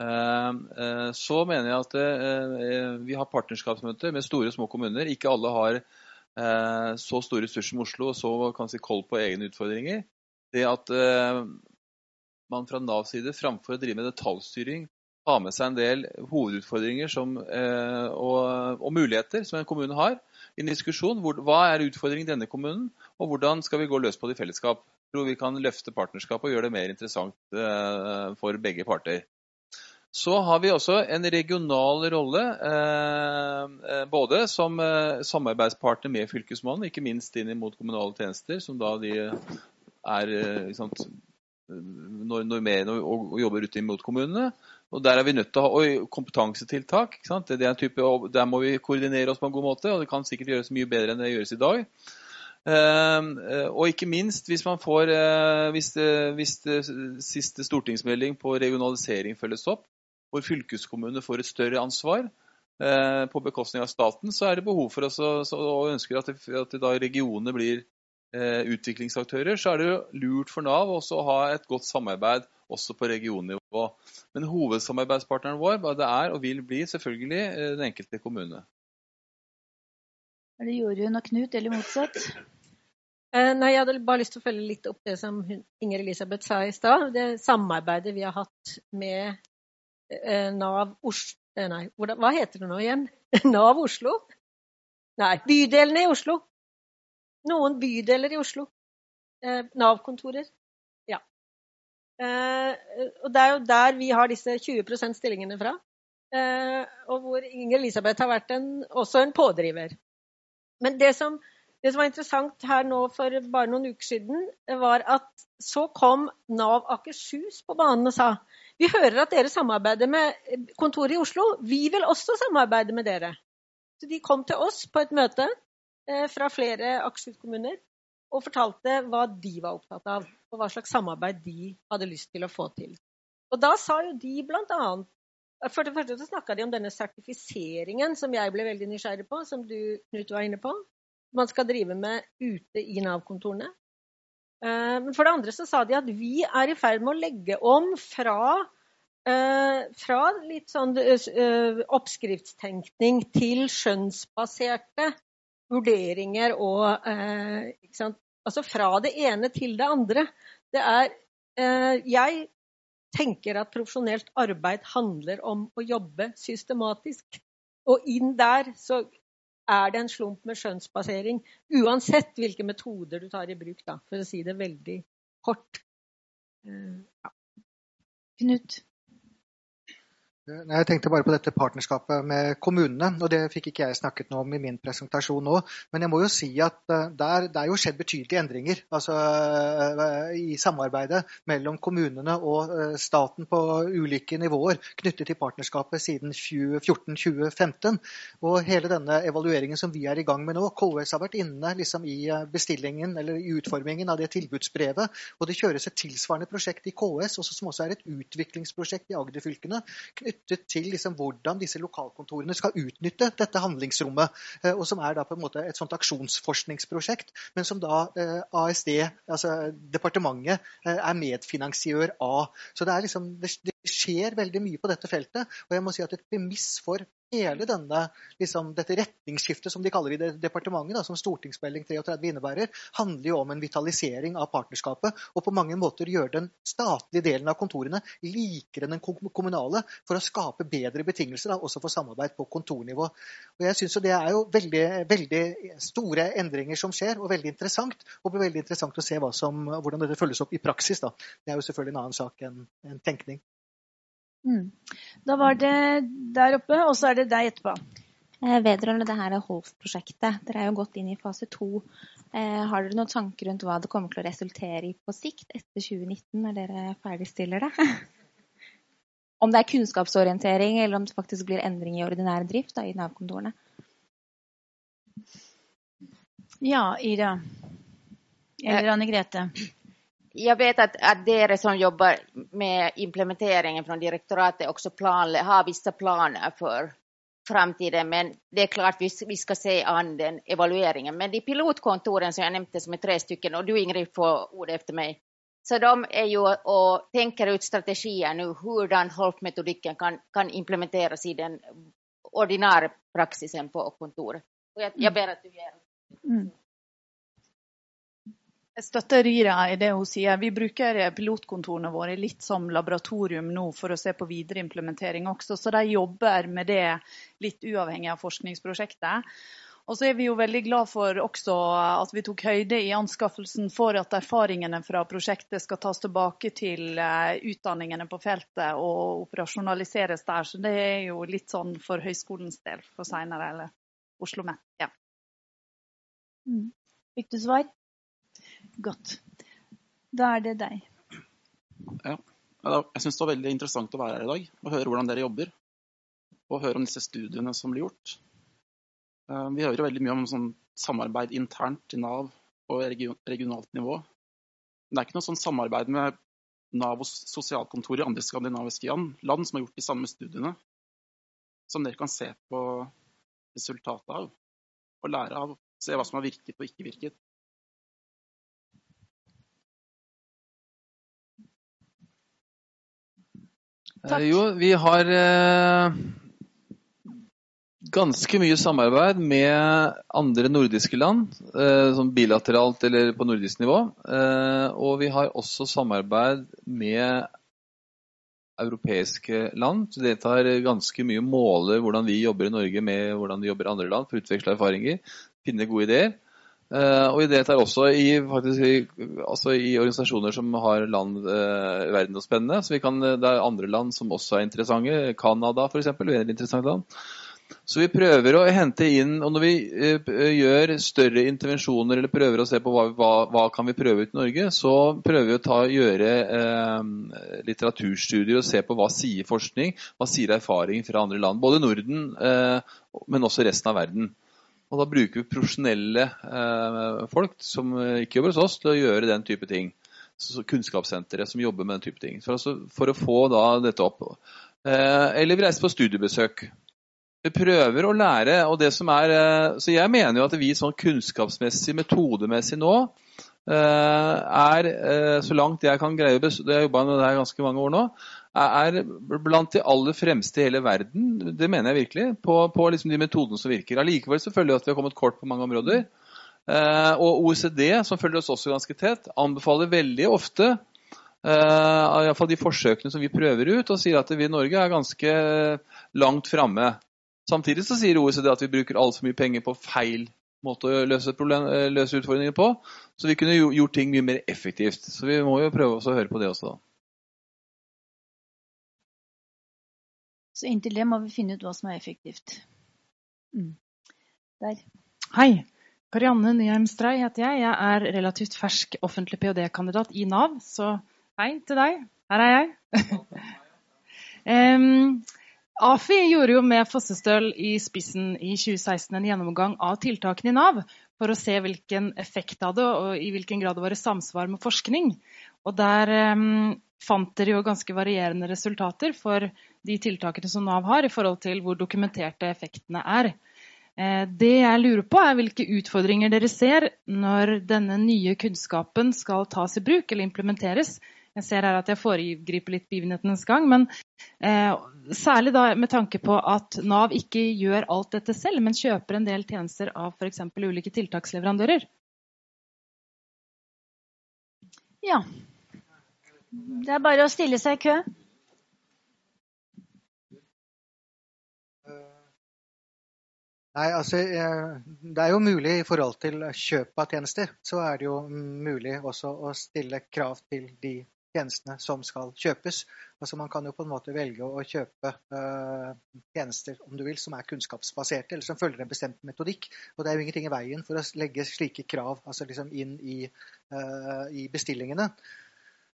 Eh, eh, så mener jeg at eh, vi har partnerskapsmøter med store og små kommuner. Ikke alle har eh, så store ressurser som Oslo og så kan si koll på egne utfordringer. Det at eh, man fra Navs side framfor å drive med detaljstyring har med seg en del hovedutfordringer som, eh, og, og, muligheter som en kommune har. I en diskusjon hvor, hva er utfordringen i denne kommunen, og hvordan skal vi gå løs på det i fellesskap. Jeg tror vi kan løfte partnerskapet og gjøre det mer interessant eh, for begge parter. Så har vi også en regional rolle, eh, eh både som samarbeidspartner med Fylkesmannen, ikke minst inn mot kommunale tjenester, som da de er sant, når, når og, og jobber ute mot kommunene. Og Der er vi nødt til å ha kompetansetiltak. Type, der må vi koordinere oss på en god måte, og det kan sikkert gjøres mye bedre enn det gjøres i dag. Uh, og ikke minst hvis man får uh, hvis, det, hvis det siste stortingsmelding på regionalisering følges opp, hvor fylkeskommunene får et større ansvar på bekostning av staten, så er det behov for oss og ønsker at, det, at det da regionene blir Eh, utviklingsaktører, så er det lurt for Nav også å ha et godt samarbeid også på regionnivå. Men hovedsamarbeidspartneren vår det er og vil bli selvfølgelig eh, den enkelte kommune.
Det gjorde hun og Knut, eller motsatt?
Eh, nei, Jeg hadde bare lyst til å følge litt opp det som Inger Elisabeth sa i stad. Det samarbeidet vi har hatt med Nav Oslo Nei, hva heter det nå igjen? Nav Oslo? Nei, bydelene i Oslo noen bydeler i Oslo. Eh, Nav-kontorer. Eh, og det er jo der vi har disse 20% stillingene fra. Eh, og hvor Inger Elisabeth har vært en, også en pådriver. Men det som, det som, var interessant her nå for bare noen uker siden, var at så kom Nav Akershus på banen og sa vi hører at dere samarbeider med kontoret i Oslo. Vi vil også samarbeide med dere. Så de kom til oss på et møte Eh, fra flere Akershus-kommuner og fortalte hva de var opptatt av, og hva slags samarbeid de hadde lyst til å få til. Og Da sa jo de bl.a. For det første så snakka de om denne sertifiseringen som jeg ble veldig nysgjerrig på, som du Knut var inne på. Man skal drive med ute i Nav-kontorene. Eh, men for det andre så sa de at vi er i ferd med å legge om fra, eh, fra litt sånn oppskriftstenkning til skjønnsbaserte vurderinger og eh, Altså fra det ene til det andre. Det er eh, Jeg tenker at profesjonelt arbeid handler om å jobbe systematisk. Og inn der så er det en slump med skjønnsbasering. Uansett hvilke metoder du tar i bruk, da, for å si det veldig kort.
Uh, ja. Knut?
Jeg tenkte bare på dette partnerskapet med kommunene, og det fikk ikke jeg snakket noe om i min presentasjon nå. Men jeg må jo si at eh, der, det er jo skjedd betydelige endringer altså, eh, i samarbeidet mellom kommunene og eh, staten på ulike nivåer knyttet til partnerskapet siden 2014-2015. Og hele denne evalueringen som vi er i gang med nå, KS har vært inne liksom, i bestillingen eller i utformingen av det tilbudsbrevet. Og det kjøres et tilsvarende prosjekt i KS, også, som også er et utviklingsprosjekt i Agder-fylkene til liksom hvordan disse lokalkontorene skal utnytte dette handlingsrommet. Eh, og som er da på en måte et sånt aksjonsforskningsprosjekt, men som da eh, ASD, altså departementet, eh, er medfinansiør av. Så det, er liksom, det skjer veldig mye på dette feltet. Og jeg må si at et premiss for hele denne, liksom, dette retningsskiftet som de kaller det i departementet, da, som stortingsmelding 33 innebærer, handler jo om en vitalisering av partnerskapet. Og på mange måter gjøre den statlige delen av kontorene likere enn den kommunale, for å skape bedre betingelser, da, også for samarbeid på kontornivå. Og jeg synes Det er jo veldig, veldig, store endringer som skjer, og veldig interessant. Og blir veldig interessant å se som, hvordan dette følges opp i praksis. Da. Det er jo selvfølgelig en annen sak enn en tenkning.
Mm. Da var det der oppe, og så er det deg etterpå.
Eh, vedrørende det her HOLF-prosjektet, dere er jo gått inn i fase to. Eh, har dere noen tanker rundt hva det kommer til å resultere i på sikt etter 2019, når dere ferdigstiller det? om det er kunnskapsorientering, eller om det faktisk blir endring i ordinær drift da, i Nav-kontorene?
Ja, Ira. Eller Anne Grete
jag vet att, att dere som jobbar med implementeringen från direktoratet också plan, har vissa planer för framtiden, men det är klart vi, vi ska se an den evalueringen. Men de pilotkontoren som jag nämnde som är tre stycken, och du Ingrid får ordet efter mig, så de är ju och tänker ut strategier nu hurdan HOLF-metodiken kan, kan implementeras i den ordinarie praxisen på kontoret. Och jag, jag ber att du ger. Mm.
Jeg støtter Rira i det hun sier. Vi bruker pilotkontorene våre litt som laboratorium nå for å se på videre implementering også, så de jobber med det litt uavhengig av forskningsprosjektet. Og så er vi jo veldig glad for også at vi tok høyde i anskaffelsen for at erfaringene fra prosjektet skal tas tilbake til eh, utdanningene på feltet og operasjonaliseres der. Så det er jo litt sånn for høyskolens del for seinere, eller Oslo OsloMet. Ja.
Mm. Fikk du svar? Godt. Da er det deg.
Ja. Jeg syns det var veldig interessant å være her i dag og høre hvordan dere jobber. Og høre om disse studiene som blir gjort. Eh, vi hører veldig mye om sånn samarbeid internt i Nav og regionalt nivå. Men det er ikke noe sånn samarbeid med Nav og sosialkontor i andre skandinaviske land som har gjort de samme studiene. Som dere kan se på resultatet av og lære av. Se hva som har virket og ikke virket.
Takk. Jo, vi har eh, ganske mye samarbeid med andre nordiske land, eh, sånn bilateralt eller på nordisk nivå. Eh, og vi har også samarbeid med europeiske land. Så det tar ganske mye å måle hvordan vi jobber i Norge med hvordan de jobber i andre land, for å utveksle erfaringer, finne gode ideer. Uh, og vi deltar også i, faktisk, i, altså i, organisasjoner som har land uh, verden og spennende. Så kan, det er andre land som også er interessante. Canada f.eks. er et interessant land. Så vi prøver å hente inn og Når vi uh, gjør større intervensjoner eller prøver å se på hva, hva, hva kan vi prøve ut i Norge, så prøver vi å ta, gjøre litteraturstudier og se på hva sier forskning, hva sier erfaring fra andre land. Både Norden, men også resten av verden. Og da bruker vi profesjonelle eh, folk som ikke jobber hos oss, til å gjøre den type ting. Så, kunnskapssenteret som jobber med den type ting. For, altså, for å få da, dette opp. Eh, eller vi reiser på studiebesøk. Vi prøver å lære. og det som er, eh, Så jeg mener jo at vi sånn kunnskapsmessig, metodemessig nå, eh, er eh, så langt jeg kan greie Jeg har jobba med det her ganske mange år nå er blant de aller fremste i hele verden, det mener jeg virkelig, på, på liksom de metodene som virker. Allikevel selvfølgelig at vi har kommet kort på mange områder. Eh, og OECD, som følger oss også ganske tett, anbefaler veldig ofte Uh, Iallfall de forsøkene som vi prøver ut, og sier at vi i Norge er ganske langt framme. Samtidig så sier OECD at vi bruker altfor mye penger på feil måte å løse, problem, eh, løse, utfordringer på. Så vi kunne gjort ting mye mer effektivt. Så vi må jo prøve å høre på det også, da.
Så inntil det må vi finne ut hva som er effektivt. Mm. Der.
Hei. Karianne Nyheim Strei heter jeg. Jeg er relativt fersk offentlig ph.d.-kandidat i Nav, så hei til deg. Her er jeg. um, AFI gjorde jo med Fossestøl i spissen i 2016 en gjennomgang av tiltakene i Nav for å se hvilken effekt det hadde, og i hvilken grad det var i samsvar med forskning. Og Der um, fant dere jo ganske varierende resultater for de tiltakene som Nav har, i forhold til hvor dokumenterte effektene er. Eh, det jeg lurer på, er hvilke utfordringer dere ser når denne nye kunnskapen skal tas i bruk eller implementeres. Jeg ser her at jeg foregriper litt begivenhetenes gang, men eh, særlig da med tanke på at Nav ikke gjør alt dette selv, men kjøper en del tjenester av f.eks. ulike tiltaksleverandører.
Ja, det er bare å stille seg i kø.
Nei, altså Det er jo mulig i forhold til kjøp av tjenester. Så er det jo mulig også å stille krav til de tjenestene som skal kjøpes. Altså Man kan jo på en måte velge å kjøpe uh, tjenester om du vil, som er kunnskapsbaserte, eller som følger en bestemt metodikk. Og det er jo ingenting i veien for å legge slike krav altså liksom inn i, uh, i bestillingene.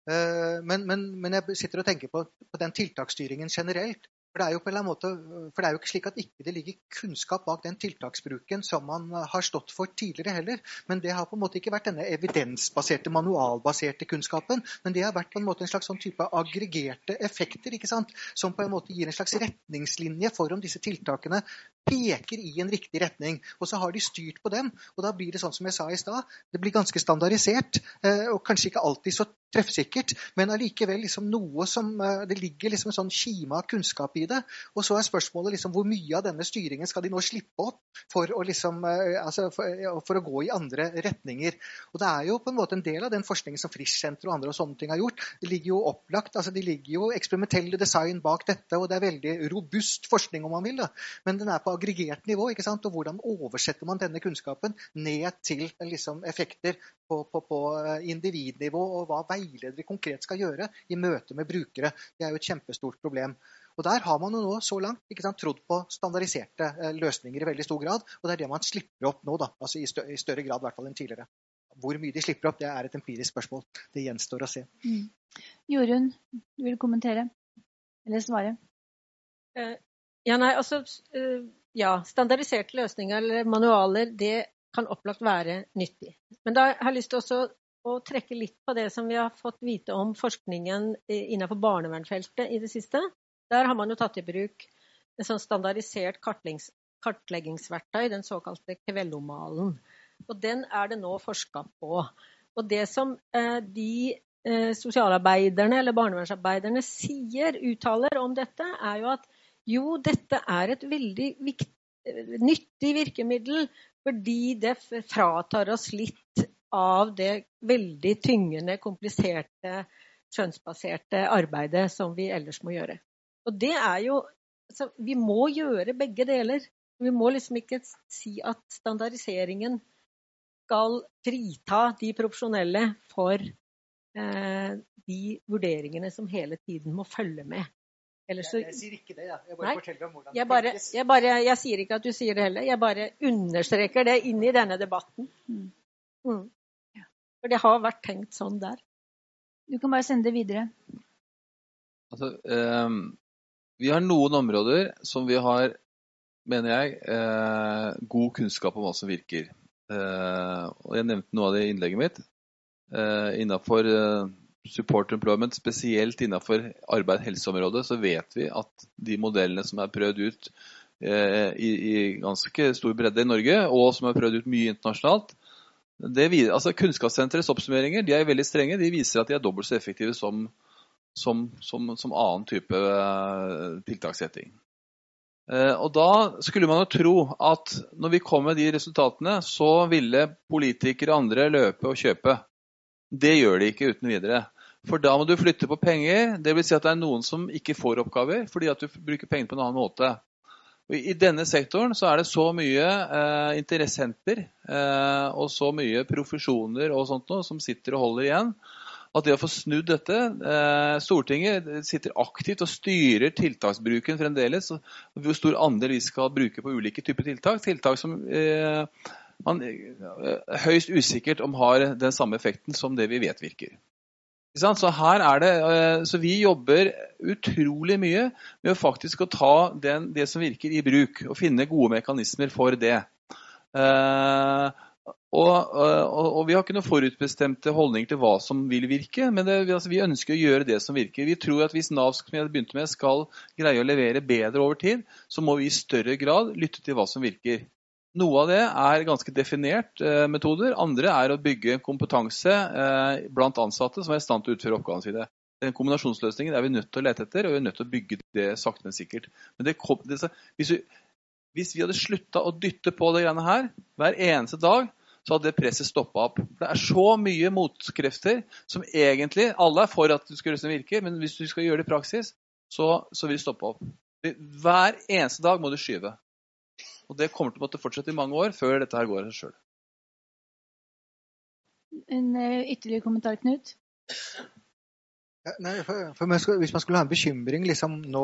Eh, men, men, men, jeg sitter og tenker på, på den tiltaksstyringen generelt. For det, er jo på en eller annen måte, for det er jo ikke slik at ikke det ligger kunnskap bak den tiltaksbruken som man har stått for tidligere heller. Men det har på en måte ikke vært denne evidensbaserte, manualbaserte kunnskapen. Men det har vært på en måte en slags sånn type aggregerte effekter ikke sant? som på en måte gir en slags retningslinje for om disse tiltakene peker i en riktig retning. Og så har de styrt på dem. Og da blir det sånn som jeg sa i stad, det blir ganske standardisert. Eh, og kanskje ikke alltid så treffsikkert, men allikevel liksom noe som eh, Det ligger liksom en sånn kime av kunnskap i det. Og så er spørsmålet liksom hvor mye av denne styringen skal de nå slippe opp for å, liksom, eh, altså for, for å gå i andre retninger. Og det er jo på en måte en del av den forskningen som Frischsenteret og andre og sånne ting har gjort. Det ligger jo opplagt, altså det ligger jo eksperimentelle design bak dette, og det er veldig robust forskning om man vil. da. Men den er på aggregert nivå. ikke sant? Og hvordan oversetter man denne kunnskapen ned til liksom, effekter på, på, på, eh, individnivå, og hva veiledere konkret skal gjøre i møte med brukere. Det er jo et kjempestort problem. Og Der har man jo nå så langt ikke sant, trodd på standardiserte eh, løsninger i veldig stor grad. Og det er det man slipper opp nå, da, altså i, større, i større grad i hvert fall enn tidligere. Hvor mye de slipper opp, det er et empirisk spørsmål. Det gjenstår å se. Mm.
Jorunn, du vil kommentere? Eller svare?
Uh, ja, nei, altså uh, ja, standardiserte løsninger eller manualer, det kan opplagt være nyttig. Men da har jeg lyst til også å trekke litt på det som vi har fått vite om forskningen innenfor barnevernsfeltet i det siste. Der har man jo tatt i bruk en sånn standardisert kartleggingsverktøy, den såkalte Kvellomalen. Og den er det nå forska på. Og det som eh, de eh, sosialarbeiderne eller barnevernsarbeiderne sier, uttaler om dette, er jo at jo, dette er et veldig viktig, nyttig virkemiddel fordi det fratar oss litt av det veldig tyngende, kompliserte, skjønnsbaserte arbeidet som vi ellers må gjøre. Og det er jo altså, Vi må gjøre begge deler. Vi må liksom ikke si at standardiseringen skal frita de profesjonelle for eh, de vurderingene som hele tiden må følge med.
Så, jeg, jeg, sier ikke det, jeg. Jeg bare nei, forteller om hvordan
det tenkes. jeg, bare, jeg sier ikke at du sier det heller. Jeg bare understreker det inn i denne debatten. Mm. Mm. For det har vært tenkt sånn der.
Du kan bare sende det videre.
Altså, eh, vi har noen områder som vi har, mener jeg, eh, god kunnskap om hva som virker. Eh, og jeg nevnte noe av det i innlegget mitt. Eh, Innafor eh, support employment, spesielt innenfor arbeid-helseområdet, så vet vi at de modellene som er prøvd ut eh, i, i, ganske stor bredde i Norge, og som er prøvd ut mye internasjonalt altså Kunnskapssenterets oppsummeringer de er veldig strenge. De viser at de er dobbelt så effektive som, som, som, som annen type eh, tiltakssetting. Eh, og Da skulle man jo tro at når vi kom med de resultatene, så ville politikere og andre løpe og kjøpe. Det gjør de ikke uten videre. For da må du flytte på penger. Dvs. Si at det er noen som ikke får oppgaver fordi at du bruker penger på en annen måte. Og I denne sektoren så er det så mye eh, interessenter eh, og så mye profesjoner og sånt noe som sitter og holder igjen, at det å få snudd dette eh, Stortinget sitter aktivt og styrer tiltaksbruken fremdeles. Hvor stor andel vi skal bruke på ulike typer tiltak. Tiltak som eh, man er høyst usikkert om har den samme effekten som det vi vet virker. Så, det, eh, så vi jobber utrolig mye med å faktisk å ta den, det som virker, i bruk. Og finne gode mekanismer for det. Eh, og, og, og, Vi har ikke noen forutbestemte holdninger til hva som vil virke, men det, altså, vi ønsker å gjøre det som virker. Vi tror at hvis Nav som jeg begynte med, skal greie å levere bedre over tid, så må vi i større grad lytte til hva som virker. Noe av det er ganske definert eh, metoder. Andre er å bygge kompetanse eh, blant ansatte som er i stand til å utføre oppgavene sine. Den kombinasjonsløsningen er vi nødt til å lete etter, og vi er nødt til å bygge det sakte, men sikkert. Men det, det, hvis, vi, hvis, vi, hadde slutta å dytte på det greiene her hver eneste dag, så hadde det presset stoppa opp. Det er så mye motkrefter som egentlig Alle er for at du skal gjøre det som virker, men hvis du skal gjøre det i praksis, så, så vil det stoppe opp. Hver eneste dag må du skyve. Og det kommer til å måtte fortsette i mange år før dette her går av seg sjøl.
En uh, ytterligere kommentar, Knut?
Nei, for, for Hvis man skulle ha en bekymring liksom nå,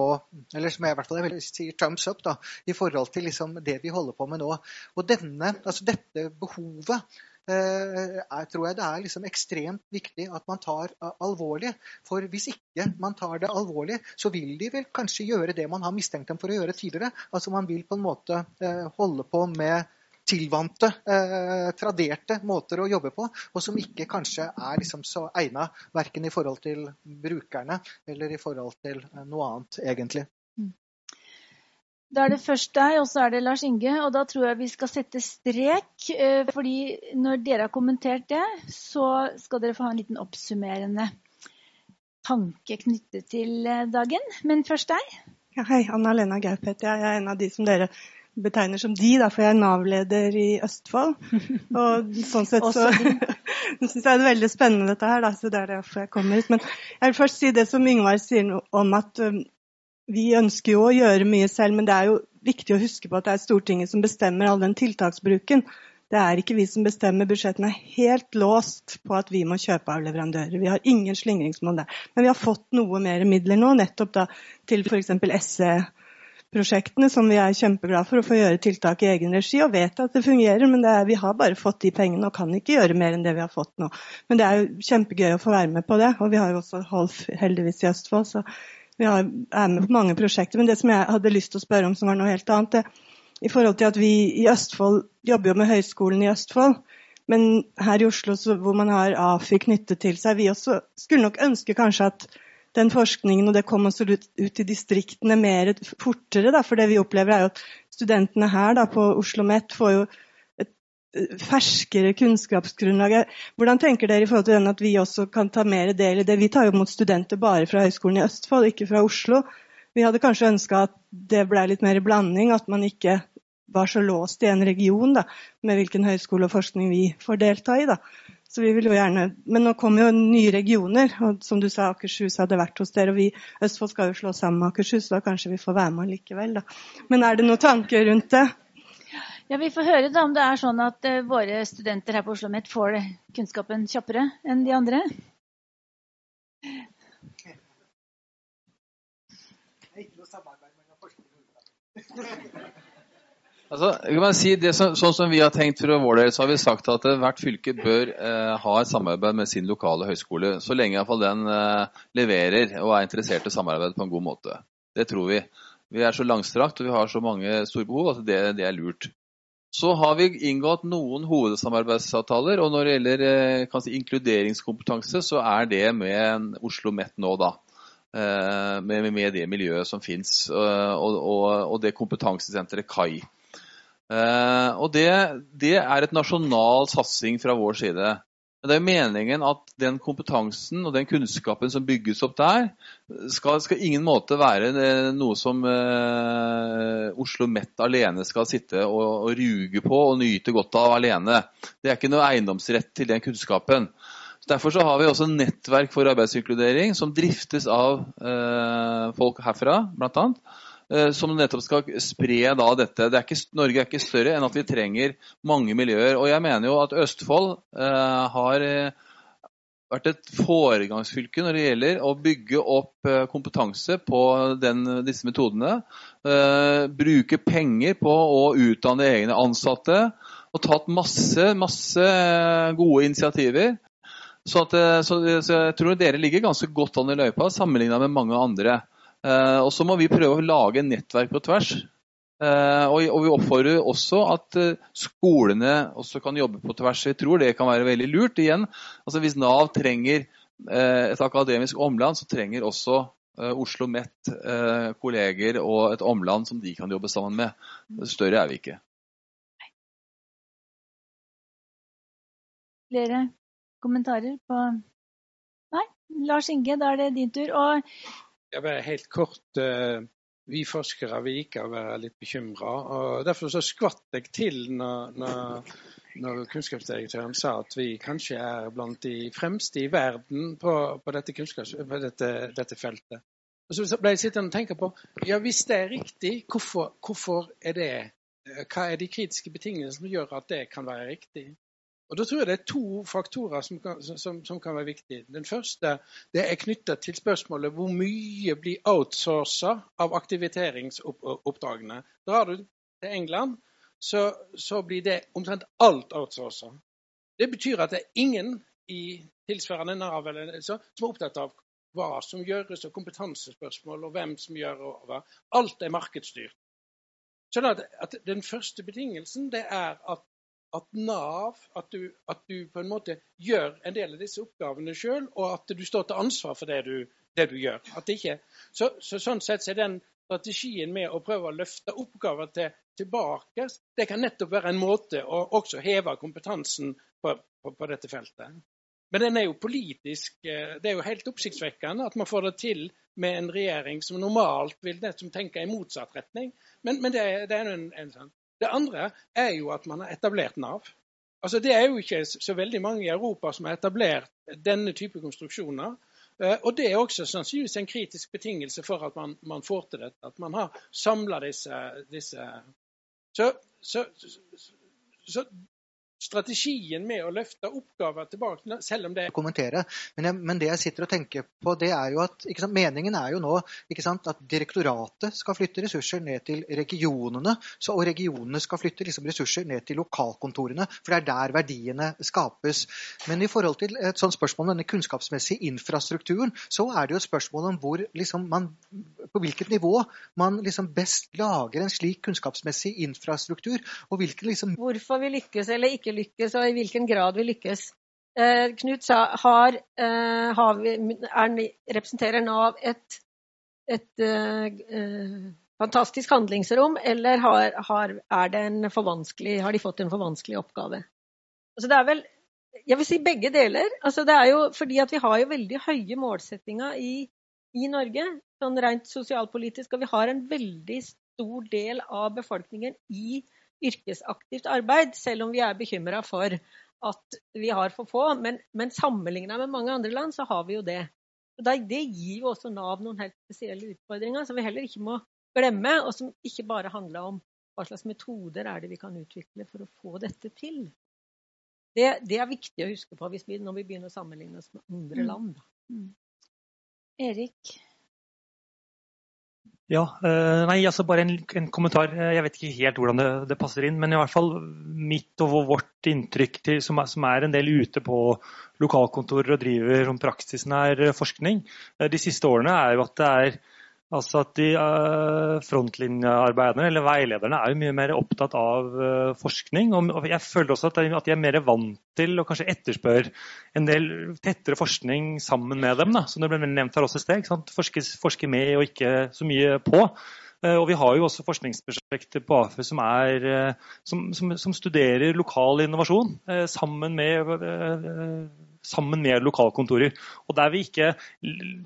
eller som jeg i hvert fall sier thumbs up, da, i forhold til liksom det vi holder på med nå og denne, altså Dette behovet eh, er, tror jeg det er liksom ekstremt viktig at man tar alvorlig. For hvis ikke man tar det alvorlig, så vil de vel kanskje gjøre det man har mistenkt dem for å gjøre tidligere. Altså Man vil på en måte eh, holde på med tilvante, eh, traderte måter å jobbe på, og som ikke kanskje er liksom så egna verken i forhold til brukerne eller i forhold til eh, noe annet, egentlig.
Da er det først deg, og så er det Lars Inge. Og da tror jeg vi skal sette strek. Eh, fordi når dere har kommentert det, så skal dere få ha en liten oppsummerende tanke knyttet til eh, dagen. Men først deg.
Ja, hei, Anna Lena Gaup heter jeg. Jeg er en av de som dere betegner som de, da, for jeg er Nav-leder i Østfold. Og sånn sett så syns jeg det er veldig spennende dette her, da, så det er derfor jeg kommer hit. Men jeg vil først si det som Yngvar sier om at um, vi ønsker jo å gjøre mye selv, men det er jo viktig å huske på at det er Stortinget som bestemmer all den tiltaksbruken. Det er ikke vi som bestemmer. Budsjettene er helt låst på at vi må kjøpe av leverandører. Vi har ingen slingringsmonn der. Men vi har fått noe mer midler nå, nettopp da til f.eks. SE prosjektene som vi er kjempeglade for å få gjøre tiltak i egen regi, og vet at det fungerer. Men det er, vi har bare fått de pengene og kan ikke gjøre mer enn det vi har fått nå. Men det er jo kjempegøy å få være med på det. Og vi har jo også Holf heldigvis i Østfold, så vi har, er med på mange prosjekter. Men det som jeg hadde lyst til å spørre om som var noe helt annet, det, i forhold til at vi i Østfold jobber jo med Høgskolen i Østfold. Men her i Oslo hvor man har AFI knyttet til seg, vi også skulle nok ønske kanskje at den forskningen og det kom også ut, ut i distriktene mer fortere. Da, for det vi opplever er jo at studentene her da, på Oslo OsloMet får jo ferskere kunnskapsgrunnlag. Hvordan tenker dere i forhold til den at vi også kan ta mer del i det? Vi tar jo mot studenter bare fra Høgskolen i Østfold, ikke fra Oslo. Vi hadde kanskje ønska at det ble litt mer blanding, at man ikke var så låst i en region da, med hvilken høyskole og forskning vi får delta i. Da. Så vi vil jo gjerne, Men nå kommer jo nye regioner, og som du sa, Akershus hadde vært hos dere. Og vi Østfold skal jo slå sammen med Akershus, så da kanskje vi får være med likevel. Da. Men er det noen tanker rundt det?
Ja, Vi får høre da om det er sånn at uh, våre studenter her på Oslo OsloMet får kunnskapen kjappere enn de andre.
Altså, kan man si som, sånn som vi har tenkt for vår del, så har vi sagt at eh, hvert fylke bør eh, ha et samarbeid med sin lokale høyskole, så lenge iallfall den eh, leverer og er interessert i samarbeid på en god måte. Det tror vi. Vi er så langstrakt og vi har så mange store behov at det, det er lurt. Så har vi inngått noen hovedsamarbeidsavtaler, og når det gjelder eh, si, inkluderingskompetanse, så er det med Oslo Met nå, da. Eh, med, med, det miljøet som fins, og, og, og det kompetansesenteret KAI. Eh, og det, det, er et nasjonal satsing fra vår side. Men det er meningen at den kompetansen og den kunnskapen som bygges opp der, skal, skal ingen måte være eh, noe som eh, Oslo Met alene skal sitte og, og, ruge på og nyte godt av alene. Det er ikke noe eiendomsrett til den kunnskapen. Derfor så har vi også nettverk for arbeidsinkludering som driftes av eh, folk herfra, blant annet. Eh, som nettopp skal spre da dette. Er ikke, Norge er ikke større enn at vi trenger mange miljøer. Og jeg mener jo at Østfold eh, har, vært et foregangsfylke når det gjelder å bygge opp eh, kompetanse på den, disse metodene. Eh, bruke penger på å utdanne egne ansatte. Og tatt masse, masse gode initiativer. Så, at, så, så, jeg tror dere ligger ganske godt an i løypa sammenligna med mange andre. Uh, og så må vi prøve å lage nettverk på tvers. Uh, og, vi oppfordrer også at uh, skolene også kan jobbe på tvers. Jeg tror det kan være veldig lurt. Igjen, altså Hvis Nav trenger et akademisk omland, så trenger også Oslo Met kolleger og et omland som de kan jobbe sammen med. Større er vi ikke.
Flere kommentarer på Nei? Lars Inge, da er det din tur. Og...
Jeg bare helt kort vi forskere vi gikk av å være litt bekymra. Derfor så skvatt jeg til når, når, når, kunnskapsdirektøren sa at vi kanskje er blant de fremste i verden på, på, dette, på dette, dette, feltet. Og så ble jeg sittende og tenke på ja, hvis det er riktig, hvorfor, hvorfor er det Hva er de kritiske betingelsene som gjør at det kan være riktig? Og Da tror jeg det er to faktorer som kan, som, som kan være viktige. Den første det er knytta til spørsmålet hvor mye blir outsourca av aktiviseringsoppdragene. Drar du til England, så, så blir det omtrent alt outsourca. Det betyr at det er ingen i tilsvarende Nav eller, så, som er opptatt av hva som gjøres, og kompetansespørsmål, og hvem som gjør og hva. Alt er markedsstyrt. Så at, at Den første betingelsen det er at at Nav at du, at du, på en måte gjør en del av disse oppgavene sjøl, og at du står til ansvar for det du, det du gjør. Ikke, så, så, Sånn sett er den strategien med å prøve å løfte oppgaver til, tilbake, det kan nettopp være en måte å også heve kompetansen på, på, på dette feltet. Men den er jo politisk eh, Det er jo helt oppsiktsvekkende at man får det til med en regjering som normalt vil tenke i motsatt retning. Men, men det, det, er en, en sånn det andre er jo at man har etablert Nav. Altså Det er jo ikke så veldig mange i Europa som har etablert denne type konstruksjoner. Eh, og Det er også sannsynligvis en kritisk betingelse for at man, man får til dette. At man har samla disse, disse. Så, så, så, strategien med å løfte oppgaver tilbake, selv om det er
kommentere. Men, jeg, men, det jeg sitter og tenker på, det er jo at sant, meningen er jo nå sant, at direktoratet skal flytte ressurser ned til regionene, så, og regionene skal flytte liksom, ressurser ned til lokalkontorene. For det er der verdiene skapes. Men i forhold til et sånt spørsmål om denne kunnskapsmessige infrastrukturen, så er det jo et spørsmål om hvor, liksom, man, på hvilket nivå man liksom, best lager en slik kunnskapsmessig infrastruktur. og hvilken liksom
Hvorfor vi lykkes eller ikke ikke lykkes, og i hvilken grad vi lykkes. Eh, Knut sa har, eh, har vi, er, representerer Nav et, et eh, fantastisk handlingsrom, eller har, har, har, de fått en for vanskelig oppgave? Altså det er vel Jeg vil si begge deler. Altså det er jo fordi at vi har jo veldig høye målsettinger i, i Norge, sånn rent sosialpolitisk, og vi har en veldig stor del av befolkningen i Norge yrkesaktivt arbeid, selv om vi er bekymra for at vi har for få. Men, men sammenligna med mange andre land, så har vi jo det. Det gir jo også Nav noen helt spesielle utfordringer som vi heller ikke må glemme, og som ikke bare handler om hva slags metoder er det vi kan utvikle for å få dette til. Det, det er viktig å huske på vi, når vi begynner å sammenligne oss med andre mm. land. Mm.
Erik?
Ja, eh, nei, altså Bare en, en, kommentar. Eh, jeg vet ikke helt hvordan det, det, passer inn. Men i hvert fall mitt og vårt inntrykk, til, som, er, som, er, en del ute på lokalkontorer og driver som praksisnær forskning eh, de siste årene, er jo at det er Altså at de uh, Frontlinjearbeiderne eller veilederne er jo mye mer opptatt av uh, forskning. Og jeg føler også at de, er mer vant til å kanskje etterspørre en del tettere forskning sammen med dem. Da. Som det ble nevnt her også i sted. Forske, med og ikke så mye på. Uh, og vi har jo også forskningsprosjekter på AFU som, som, som, som studerer lokal innovasjon sammen med sammen med lokalkontorer. Og Der vi ikke,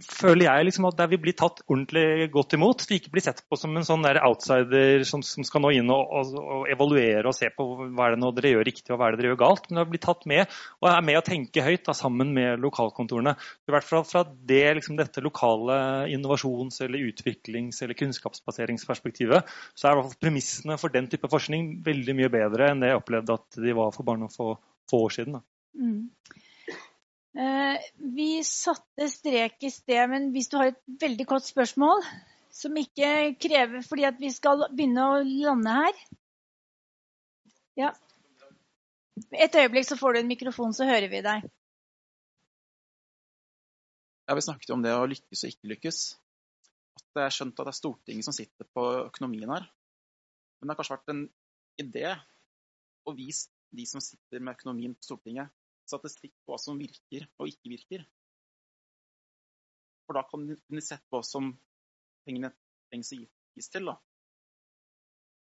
føler jeg liksom at der vi blir tatt ordentlig godt imot. Vi ikke blir sett på som en sånn der outsider som, som skal nå inn og, og, og, evaluere og se på hva er det nå dere gjør riktig og hva er det dere gjør galt. Men vi blir tatt med og er med å tenke høyt da, sammen med lokalkontorene. I hvert fall fra det, liksom, dette lokale innovasjons- eller utviklings- eller kunnskapsbaseringsperspektivet, så er i hvert fall premissene for den type forskning veldig mye bedre enn det jeg opplevde at de var for bare noen få, få år siden. Mm.
Eh, vi satte strek i sted, men hvis du har et veldig kort spørsmål som ikke krever fordi at vi skal begynne å lande her Ja. Et øyeblikk, så får du en mikrofon, så hører vi deg.
Ja, Vi snakket om det å lykkes og ikke lykkes. At jeg har skjønt at det er Stortinget som sitter på økonomien her. Men det har kanskje vært en idé å vise de som sitter med økonomien på Stortinget, statistikk på hva som virker og ikke virker. For da kan de sett på hva som pengene trengs å gis til. Da.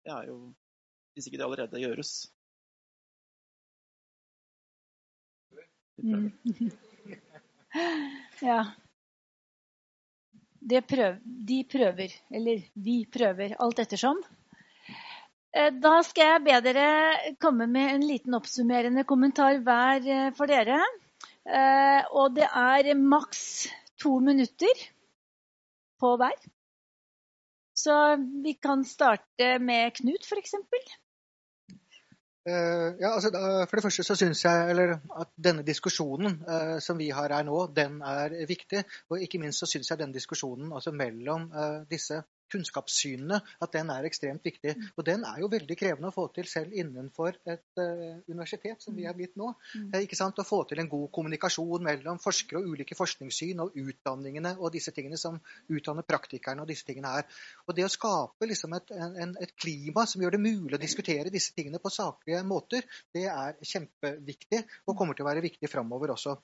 Det er jo Hvis ikke det allerede gjøres.
Mm. ja. Prøv, de prøver, eller vi prøver, alt ettersom. Eh, da skal jeg be dere komme med en liten oppsummerende kommentar hver eh, for dere. Eh, og det er maks to minutter på hver. Så vi kan starte med Knut, f.eks.
Ja, altså, for det første så syns jeg at denne diskusjonen uh, som vi har her nå, den er viktig. Og ikke minst så syns jeg den diskusjonen altså, mellom uh, disse kunnskapssynene, at den er ekstremt viktig. Mm. Og den er jo veldig krevende å få til selv innenfor et uh, universitet, som vi er blitt nå. Mm. Eh, ikke sant? Å få til en god kommunikasjon mellom forskere og ulike forskningssyn og utdanningene og disse tingene som utdanner praktikerne og disse tingene her. Og det å skape liksom et, en, et klima som gjør det mulig å diskutere disse tingene på saklige måter, det er kjempeviktig og kommer til å være viktig framover også.